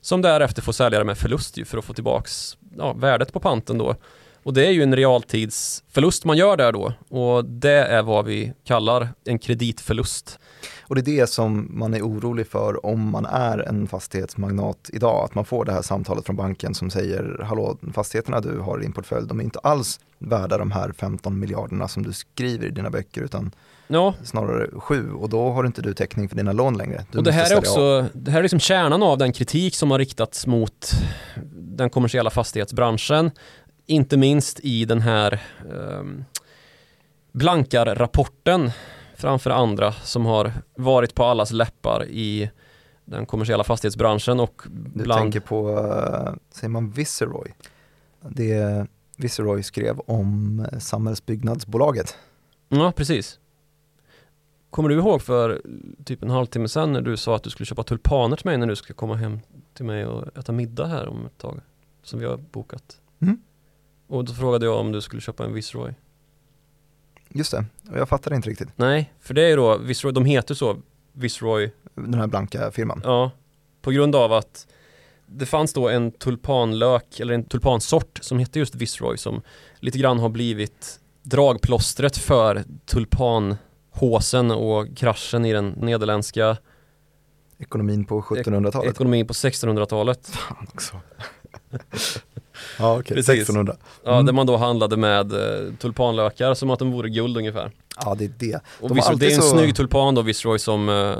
som därefter får sälja det med förlust för att få tillbaks ja, värdet på panten då. Och det är ju en realtidsförlust man gör där då och det är vad vi kallar en kreditförlust. Och det är det som man är orolig för om man är en fastighetsmagnat idag, att man får det här samtalet från banken som säger hallå, fastigheterna du har i din portfölj, de är inte alls värda de här 15 miljarderna som du skriver i dina böcker utan ja. snarare 7 och då har inte du täckning för dina lån längre. Du och det här är också, av. det här är liksom kärnan av den kritik som har riktats mot den kommersiella fastighetsbranschen inte minst i den här eh, Blankar-rapporten framför andra som har varit på allas läppar i den kommersiella fastighetsbranschen och Du tänker på, uh, säger man Viceroy? Det Viceroy skrev om Samhällsbyggnadsbolaget. Ja, precis. Kommer du ihåg för typ en halvtimme sedan när du sa att du skulle köpa tulpaner till mig när du ska komma hem till mig och äta middag här om ett tag? Som vi har bokat. Mm. Och då frågade jag om du skulle köpa en Viceroy. Just det, och jag fattade inte riktigt. Nej, för det är då Viceroy, de heter så, Viceroy. Den här blanka firman? Ja, på grund av att det fanns då en tulpanlök, eller en tulpansort som hette just Viceroy som lite grann har blivit dragplåstret för tulpanhåsen och kraschen i den nederländska Ekonomin på 1700-talet? Ekonomin på 1600-talet. Fan också. Ja, okej. Okay. 1600. Mm. Ja, där man då handlade med eh, tulpanlökar som att de vore guld ungefär. Ja, det är det. De och Viceroy, det är en så... snygg tulpan då, Viceroy, som, eh,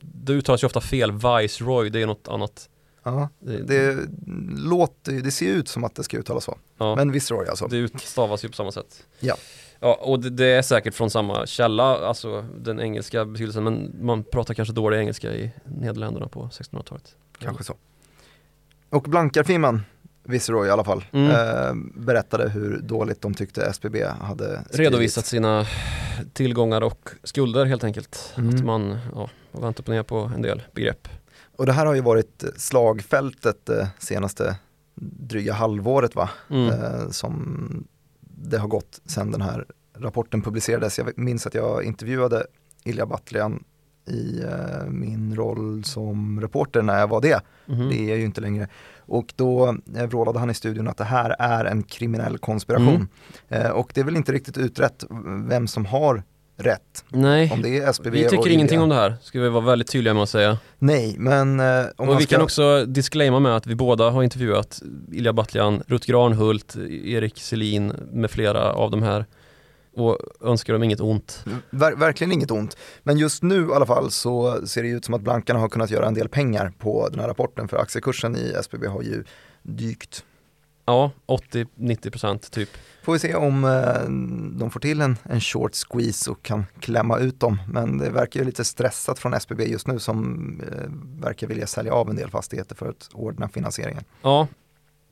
det uttalas ju ofta fel, Viceroy, det är något annat. Ja, det, det, låter, det ser ut som att det ska uttalas så. Ja. Men Viceroy alltså. Det utstavas ju på samma sätt. Ja. Ja, och det, det, är säkert från samma källa, alltså den engelska betydelsen, men man pratar kanske dålig engelska i Nederländerna på 1600-talet. Kanske så. Och blankarfirman, Viceroy i alla fall, mm. eh, berättade hur dåligt de tyckte SBB hade skrivit. Redovisat sina tillgångar och skulder helt enkelt. Mm. Att man ja, vänt upp och ner på en del begrepp. Och det här har ju varit slagfältet det senaste dryga halvåret va? Mm. Eh, som det har gått sedan den här rapporten publicerades. Jag minns att jag intervjuade Ilja Batljan i eh, min roll som reporter när jag var det. Mm. Det är jag ju inte längre. Och då eh, vrålade han i studion att det här är en kriminell konspiration. Mm. Eh, och det är väl inte riktigt utrett vem som har rätt. Nej, om det är SPV vi tycker ingenting om det här, ska vi vara väldigt tydliga med att säga. Nej, men eh, om Och vi ska... kan också disclaima med att vi båda har intervjuat Ilja Batljan, Rutger Arnhult, Erik Selin med flera av de här och önskar dem inget ont. Ver verkligen inget ont. Men just nu i alla fall så ser det ut som att blankarna har kunnat göra en del pengar på den här rapporten för aktiekursen i SBB har ju dykt. Ja, 80-90% typ. Får vi se om eh, de får till en, en short squeeze och kan klämma ut dem. Men det verkar ju lite stressat från SBB just nu som eh, verkar vilja sälja av en del fastigheter för att ordna finansieringen. Ja,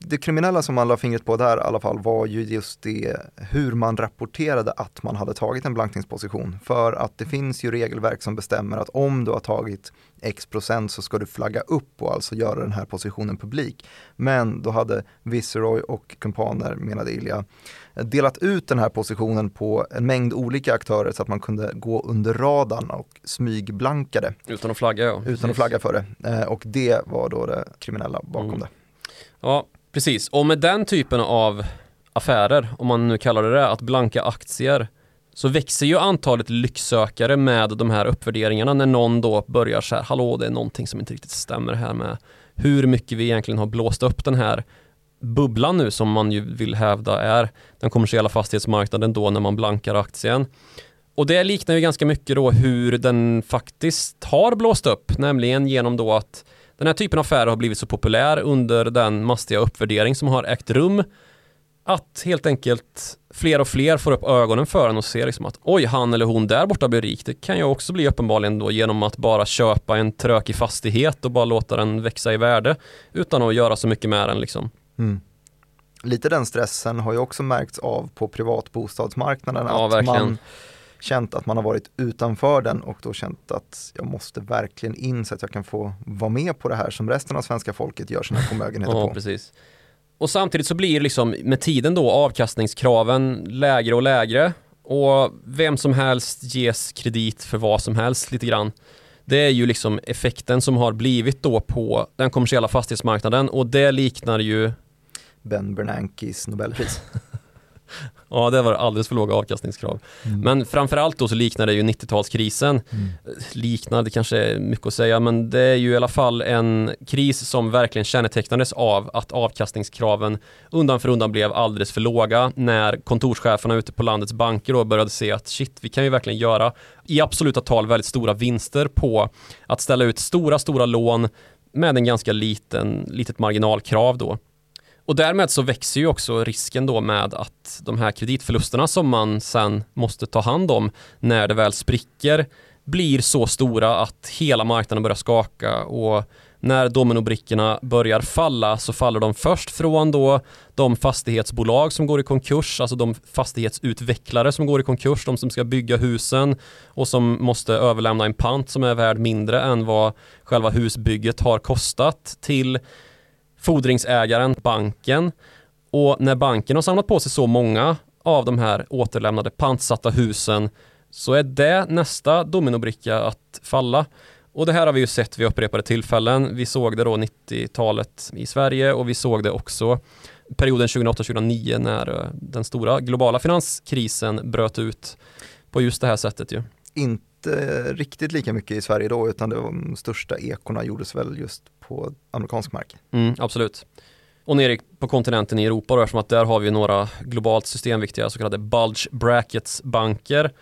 det kriminella som man la fingret på där i alla fall var ju just det hur man rapporterade att man hade tagit en blankningsposition. För att det finns ju regelverk som bestämmer att om du har tagit x procent så ska du flagga upp och alltså göra den här positionen publik. Men då hade Viceroy och kumpaner, menade Ilja, delat ut den här positionen på en mängd olika aktörer så att man kunde gå under radarn och smygblanka det. Utan att flagga ja. Utan att flagga för det. Eh, och det var då det kriminella bakom mm. det. Ja, Precis, och med den typen av affärer, om man nu kallar det det, att blanka aktier så växer ju antalet lycksökare med de här uppvärderingarna när någon då börjar så här, hallå det är någonting som inte riktigt stämmer här med hur mycket vi egentligen har blåst upp den här bubblan nu som man ju vill hävda är den kommersiella fastighetsmarknaden då när man blankar aktien. Och det liknar ju ganska mycket då hur den faktiskt har blåst upp, nämligen genom då att den här typen av affärer har blivit så populär under den mastiga uppvärdering som har ägt rum att helt enkelt fler och fler får upp ögonen för en och ser liksom att oj, han eller hon där borta blir rik. Det kan jag också bli uppenbarligen då genom att bara köpa en trökig fastighet och bara låta den växa i värde utan att göra så mycket med den liksom. Mm. Lite den stressen har ju också märkts av på privatbostadsmarknaden. Ja, att verkligen. man känt att man har varit utanför den och då känt att jag måste verkligen in så att jag kan få vara med på det här som resten av svenska folket gör sina förmögenheter Ja, på. precis. Och samtidigt så blir liksom med tiden då avkastningskraven lägre och lägre och vem som helst ges kredit för vad som helst lite grann. Det är ju liksom effekten som har blivit då på den kommersiella fastighetsmarknaden och det liknar ju, Ben Bernankes Nobelpris. ja det var alldeles för låga avkastningskrav. Men framförallt då så liknar det ju 90-talskrisen. Mm. Liknar, det kanske är mycket att säga, men det är ju i alla fall en kris som verkligen kännetecknades av att avkastningskraven undan för undan blev alldeles för låga när kontorscheferna ute på landets banker då började se att shit, vi kan ju verkligen göra i absoluta tal väldigt stora vinster på att ställa ut stora, stora lån med en ganska liten, litet marginalkrav då. Och därmed så växer ju också risken då med att de här kreditförlusterna som man sen måste ta hand om när det väl spricker blir så stora att hela marknaden börjar skaka. Och när dominobrickorna börjar falla så faller de först från då de fastighetsbolag som går i konkurs, alltså de fastighetsutvecklare som går i konkurs, de som ska bygga husen och som måste överlämna en pant som är värd mindre än vad själva husbygget har kostat till fordringsägaren, banken. Och när banken har samlat på sig så många av de här återlämnade pantsatta husen så är det nästa dominobricka att falla. Och det här har vi ju sett vid upprepade tillfällen. Vi såg det då 90-talet i Sverige och vi såg det också perioden 2008-2009 när eh, den stora globala finanskrisen bröt ut på just det här sättet ju. Inte riktigt lika mycket i Sverige då utan de största ekorna gjordes väl just på amerikansk mark. Mm, absolut. Och nere på kontinenten i Europa då, eftersom att där har vi några globalt systemviktiga så kallade bulge brackets banker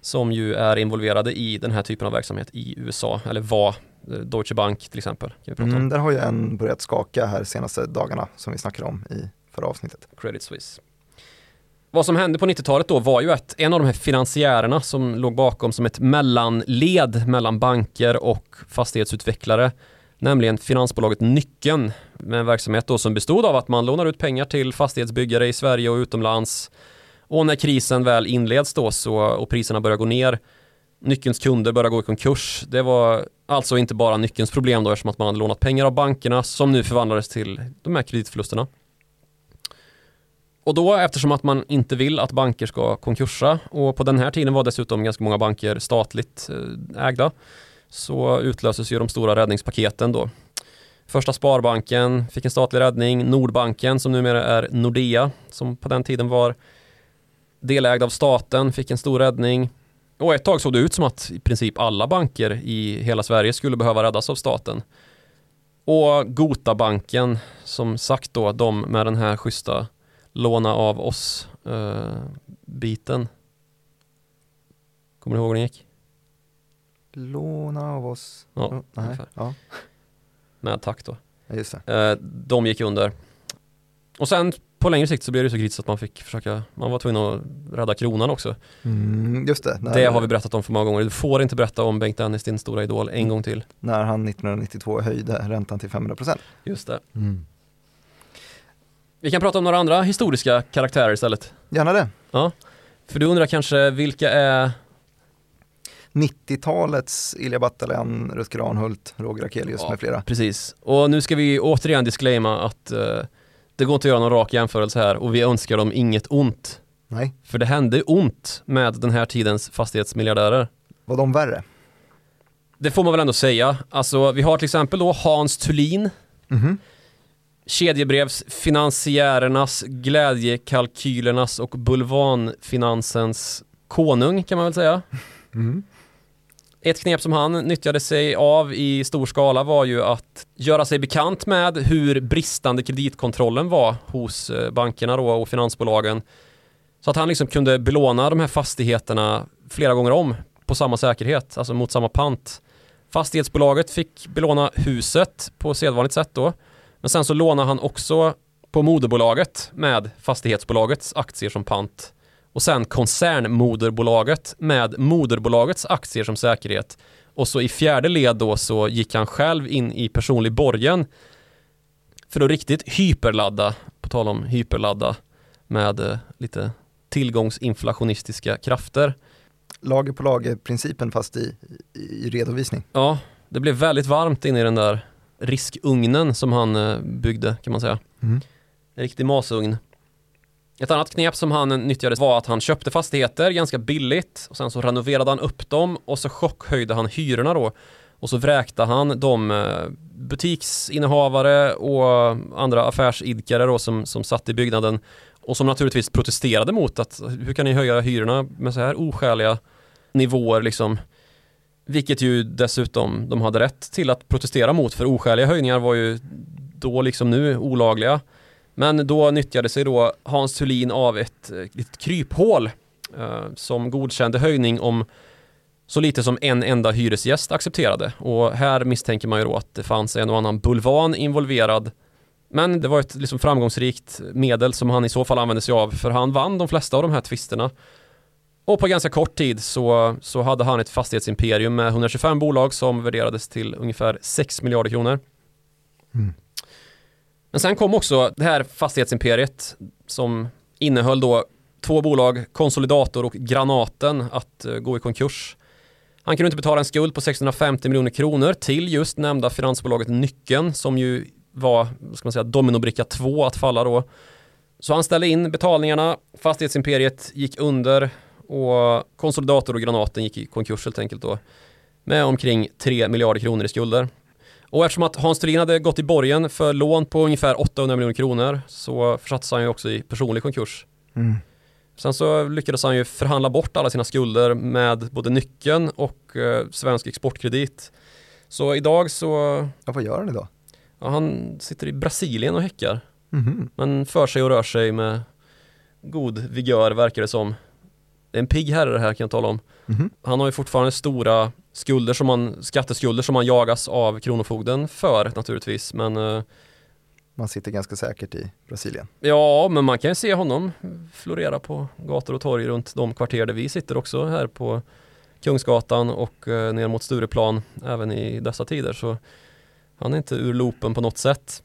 som ju är involverade i den här typen av verksamhet i USA, eller var eh, Deutsche Bank till exempel. Mm, där har ju en börjat skaka här senaste dagarna som vi snackade om i förra avsnittet. Credit Suisse. Vad som hände på 90-talet då var ju att en av de här finansiärerna som låg bakom som ett mellanled mellan banker och fastighetsutvecklare, nämligen finansbolaget Nyckeln med en verksamhet då som bestod av att man lånar ut pengar till fastighetsbyggare i Sverige och utomlands. Och när krisen väl inleds då så, och priserna börjar gå ner, Nyckelns kunder börjar gå i konkurs. Det var alltså inte bara Nyckelns problem då eftersom att man hade lånat pengar av bankerna som nu förvandlades till de här kreditförlusterna. Och då eftersom att man inte vill att banker ska konkursa och på den här tiden var dessutom ganska många banker statligt eh, ägda så utlöses ju de stora räddningspaketen då. Första Sparbanken fick en statlig räddning, Nordbanken som numera är Nordea som på den tiden var delägd av staten fick en stor räddning. Och ett tag såg det ut som att i princip alla banker i hela Sverige skulle behöva räddas av staten. Och Gotabanken som sagt då, de med den här schyssta låna av oss eh, biten. Kommer du ihåg hur den gick? Låna av oss. Ja, Oh, nej. ungefär. Ja, Med takt då. ja, just det. Eh, de gick under. Och sen på längre sikt så blev det så kritiskt att man fick försöka, man var tvungen att rädda kronan också. Mm, just det, när, Det har vi berättat om för många gånger. Du får inte berätta om Bengt Dennis, din stora idol, en gång till. när han 1992 höjde räntan till 500%. Just det. Mm. Vi kan prata om några andra historiska karaktärer istället. Gärna det. För du undrar kanske vilka är 90-talets Ilja Battalian, Rutger Arnhult, Roger Akelius Ja. med flera. Precis. Och nu ska vi återigen disclaima att eh, det går inte att göra någon rak jämförelse här och vi önskar dem inget ont. Nej, För det hände ont med den här tidens fastighetsmiljardärer. var de värre? Det får man väl ändå säga. Alltså, vi har till exempel då Hans Thulin, Mhm. kedjebrevsfinansiärernas, glädjekalkylernas och bulvanfinansens konung kan man väl säga. Mm. Ett knep som han nyttjade sig av i stor skala var ju att göra sig bekant med hur bristande kreditkontrollen var hos eh, bankerna då och finansbolagen. Så att han liksom kunde belåna de här fastigheterna flera gånger om på samma säkerhet, alltså mot samma pant. Fastighetsbolaget fick belåna huset på sedvanligt sätt då. Men sen så lånade han också på moderbolaget med fastighetsbolagets aktier som pant och sen koncernmoderbolaget med moderbolagets aktier som säkerhet. Och så i fjärde led då så gick han själv in i personlig borgen för att riktigt hyperladda, på tal om hyperladda, med eh, lite tillgångsinflationistiska krafter. Lager på lager-principen fast i, i redovisning. Ja, det blev väldigt varmt inne i den där riskugnen som han eh, byggde kan man säga. Mm. En riktig masugn. Ett annat knep som han nyttjade var att han köpte fastigheter ganska billigt och sen så renoverade han upp dem och så chockhöjde han hyrorna då. Och så vräkte han de eh, butiksinnehavare och andra affärsidkare då som, som satt i byggnaden och som naturligtvis protesterade mot att hur kan ni höja hyrorna med så här oskäliga nivåer liksom. Vilket ju dessutom de hade rätt till att protestera mot för oskäliga höjningar var ju då liksom nu olagliga. Men då nyttjade sig då Hans Thulin av ett eh, ett kryphål eh, som godkände höjning om så lite som en enda hyresgäst accepterade. Och här misstänker man ju då att det fanns en och annan bulvan involverad. Men det var ett liksom framgångsrikt medel som han i så fall använde sig av för han vann de flesta av de här tvisterna. Och på ganska kort tid så, så hade han ett fastighetsimperium med 125 bolag som värderades till ungefär 6 miljarder kronor. Mm. Men sen kom också det här fastighetsimperiet som innehöll då två bolag, Konsolidator och Granaten, att eh, gå i konkurs. Han kunde inte betala en skuld på 650 miljoner kronor till just nämnda finansbolaget Nyckeln som ju var, ska man säga, dominobricka 2 att falla då. Så han ställde in betalningarna, fastighetsimperiet gick under och Konsolidator och Granaten gick i konkurs helt enkelt då med omkring 3 miljarder kronor i skulder. Och eftersom att Hans Thulin hade gått i borgen för lån på ungefär 800 miljoner kronor så försattes han ju också i personlig konkurs. Mm. Sen så lyckades han ju förhandla bort alla sina skulder med både Nyckeln och eh, Svensk Exportkredit. Så idag så, Ja, vad gör han idag? ja, han sitter i Brasilien och häckar. Mhm. Men för sig och rör sig med god vigör verkar det som. Det är en pigg herre det här kan jag tala om. Mhm. Han har ju fortfarande stora skulder som man, skatteskulder som man jagas av Kronofogden för naturligtvis. Men eh, Man sitter ganska säkert i Brasilien. ja, men man kan ju se honom florera på gator och torg runt de kvarter där vi sitter också här på Kungsgatan och eh, ner mot Stureplan även i dessa tider. Så han är inte ur loopen på något sätt.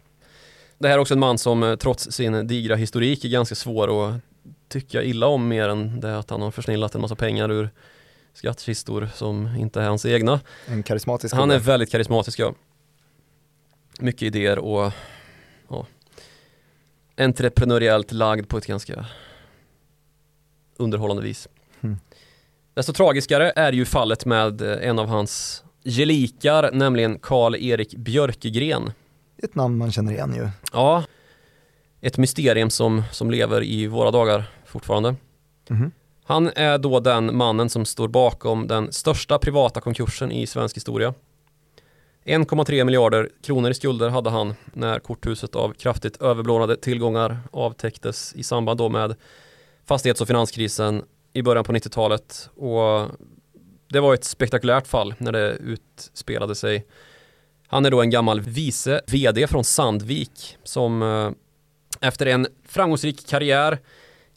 Det här är också en man som eh, trots sin digra historik är ganska svår att tycka illa om mer än det att han har försnillat en massa pengar ur skattkistor som inte är hans egna. En karismatisk Han är väldigt karismatisk ja. Mycket idéer och ja, entreprenöriellt lagd på ett ganska underhållande vis. Mm. Desto tragiskare är ju fallet med eh, en av hans gelikar, nämligen Karl-Erik Björkegren. Ett namn man känner igen ju. Ja, ett mysterium som, som lever i våra dagar fortfarande. Mhm. Han är då den mannen som står bakom den största privata konkursen i svensk historia. 1,3 miljarder kronor i skulder hade han när korthuset av kraftigt överblånade tillgångar avtäcktes i samband då med fastighets och finanskrisen i början på 90-talet. Och det var ett spektakulärt fall när det utspelade sig. Han är då en gammal vice vd från Sandvik som eh, efter en framgångsrik karriär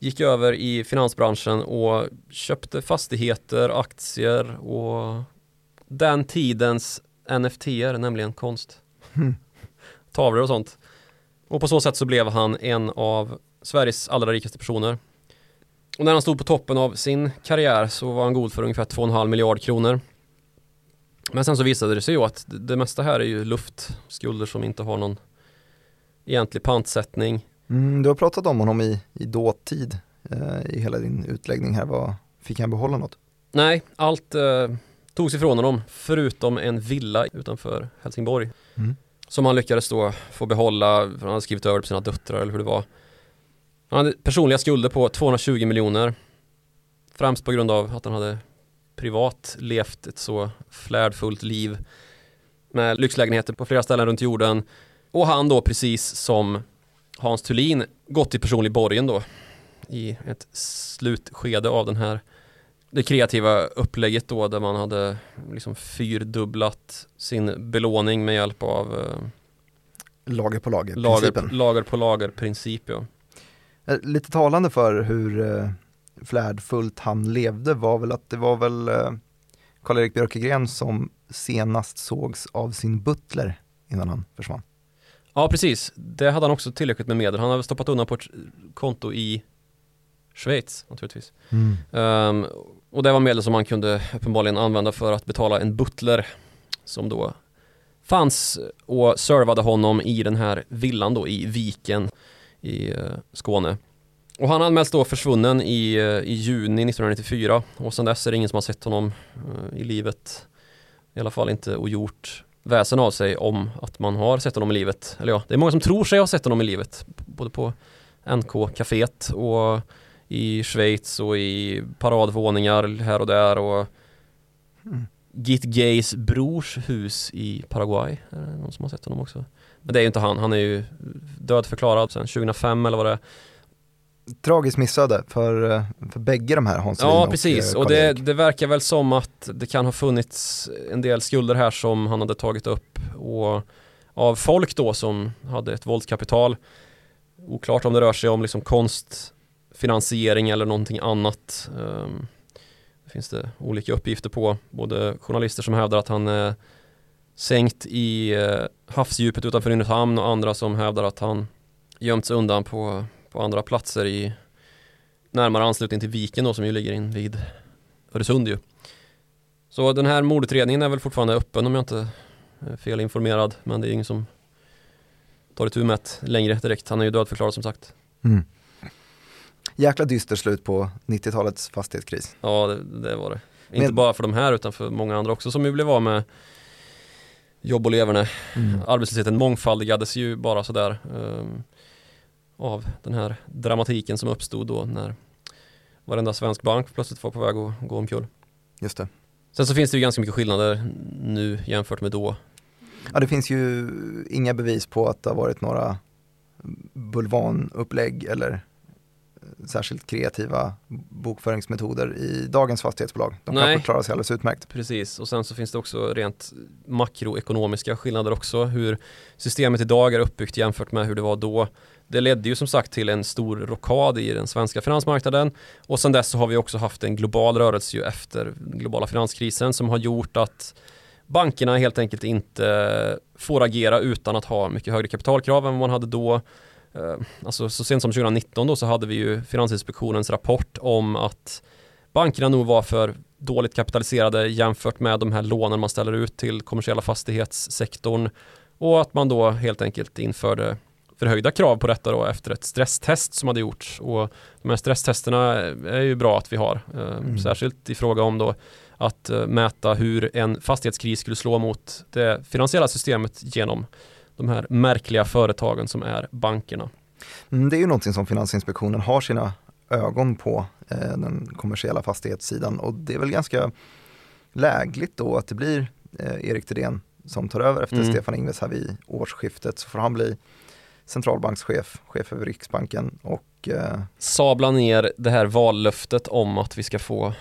gick över i finansbranschen och köpte fastigheter, aktier och den tidens NFT-er, nämligen konst. Mm. Tavlor och sånt. Och på så sätt så blev han en av Sveriges allra rikaste personer. Och när han stod på toppen av sin karriär så var han god för ungefär 2,5 miljard kronor. Men sen så visade det sig ju att det- det mesta här är ju luftskulder som inte har någon egentlig pantsättning. Mm, du har pratat om honom i, i dåtid eh, i hela din utläggning här. Vad, fick han behålla något? Nej, allt eh, togs ifrån honom förutom en villa utanför Helsingborg. Mm. Som han lyckades då få behålla, för han hade skrivit över på sina döttrar eller hur det var. Han hade personliga skulder på 220 miljoner. Främst på grund av att han hade privat levt ett så flärdfullt liv med lyxlägenheter på flera ställen runt jorden. Och han då precis som Hans Thulin gått i personlig borgen då i ett slutskede av den här det kreativa upplägget då där man hade liksom fyrdubblat sin belåning med hjälp av eh, Lager på lager, lager, principen. lager på lager princip ja. Eh, Lite talande för hur eh, flärdfullt han levde var väl att det var väl Karl-Erik Björkegren som senast sågs av sin butler innan han försvann. Ja precis, det hade han också tillräckligt med medel. Han hade stoppat undan på ett konto i Schweiz naturligtvis. Ehm, och det var medel som man kunde uppenbarligen använda för att betala en butler som då fanns och servade honom i den här villan då i Viken i eh, Skåne. Och han anmäls då försvunnen i, eh, i juni 1994 och sedan dess är det ingen som har sett honom eh, i livet. I alla fall inte och gjort väsen av sig om att man har sett honom i livet. Eller ja, det är många som tror sig ha sett honom i livet. Både på NK-caféet och i Schweiz och i paradvåningar här och där och Mm. Git Gays brors hus i Paraguay. Är det någon som har sett honom också? Men det är ju inte han, han är ju dödförklarad sedan 2005 eller vad det är. Tragiskt missöde för, eh, för bägge de här Hans Ja och, precis, eh, och det, det verkar väl som att det kan ha funnits en del skulder här som han hade tagit upp och av folk då som hade ett våldskapital. Oklart om det rör sig om liksom konstfinansiering eller någonting annat. Ehm, Det finns det olika uppgifter på, både journalister som hävdar att han är sänkt i eh, havsdjupet utanför Nynäshamn och andra som hävdar att han gömt sig undan på, på andra platser i närmare anslutning till viken då som ju ligger in vid Öresund ju. Så den här mordutredningen är väl fortfarande öppen om jag inte är felinformerad men det är ingen som tar itu med det längre direkt. Han är ju dödförklarad som sagt. Mm. Jäkla dyster slut på 90-talets fastighetskris. Ja det, det var det. Inte Men- bara för de här utan för många andra också som ju blev av med jobb och leverne. Arbetslösheten mångfaldigades ju bara sådär um, av den här dramatiken som uppstod då när varenda svensk bank plötsligt var på väg att gå omkull. Just det. Sen så finns det ju ganska mycket skillnader nu jämfört med då. Ja, det finns ju inga bevis på att det har varit några bulvanupplägg eller eh, särskilt kreativa bokföringsmetoder i dagens fastighetsbolag. De Nej. kanske klarar sig alldeles utmärkt. Precis, och sen så finns det också rent makroekonomiska skillnader också. Hur systemet idag är uppbyggt jämfört med hur det var då. Det ledde ju som sagt till en stor rockad i den svenska finansmarknaden och sen dess så har vi också haft en global rörelse ju efter den globala finanskrisen som har gjort att bankerna helt enkelt inte får agera utan att ha mycket högre kapitalkrav än vad man hade då. Eh, alltså så sent som 2019 då så hade vi ju Finansinspektionens rapport om att bankerna nog var för dåligt kapitaliserade jämfört med de här lånen man ställer ut till kommersiella fastighetssektorn och att man då helt enkelt införde förhöjda krav på detta då efter ett stresstest som hade gjorts och de här stresstesterna är ju bra att vi har eh, Mm. särskilt i fråga om då att eh, mäta hur en fastighetskris skulle slå mot det finansiella systemet genom de här märkliga företagen som är bankerna. Mm, Det är ju någonting som Finansinspektionen har sina ögon på, eh, den kommersiella fastighetssidan och det är väl ganska lägligt då att det blir Erik Thedéen som tar över efter Mm. Stefan Ingves här vid årsskiftet så får han bli centralbankschef, chef över Riksbanken och eh, Sabla ner det här vallöftet om att vi ska få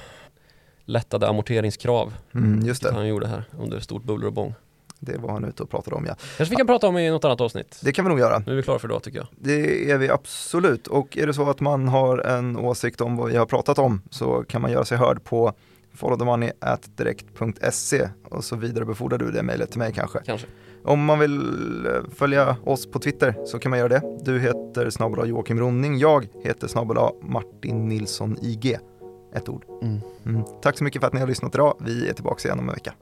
lättade amorteringskrav. mm, just Det han gjorde här under stort buller och bång. det var han ute och pratade om ja. Kanske vi kan prata om i något annat avsnitt. Det kan vi nog göra. Nu är vi klara för idag tycker jag. Det är vi absolut och är det så att man har en åsikt om vad vi har pratat om så kan man göra sig hörd på followthemoney.direkt.se och så vidarebefordrar du det mejlet till mig kanske. Kanske. Om man vill eh, följa oss på Twitter så kan man göra det. Du heter snabbla Joakim Ronning, jag heter snabbla Martin Nilsson IG. Ett ord. Mm. Mm. Tack så mycket för att ni har lyssnat idag. Vi är tillbaka igen om en vecka.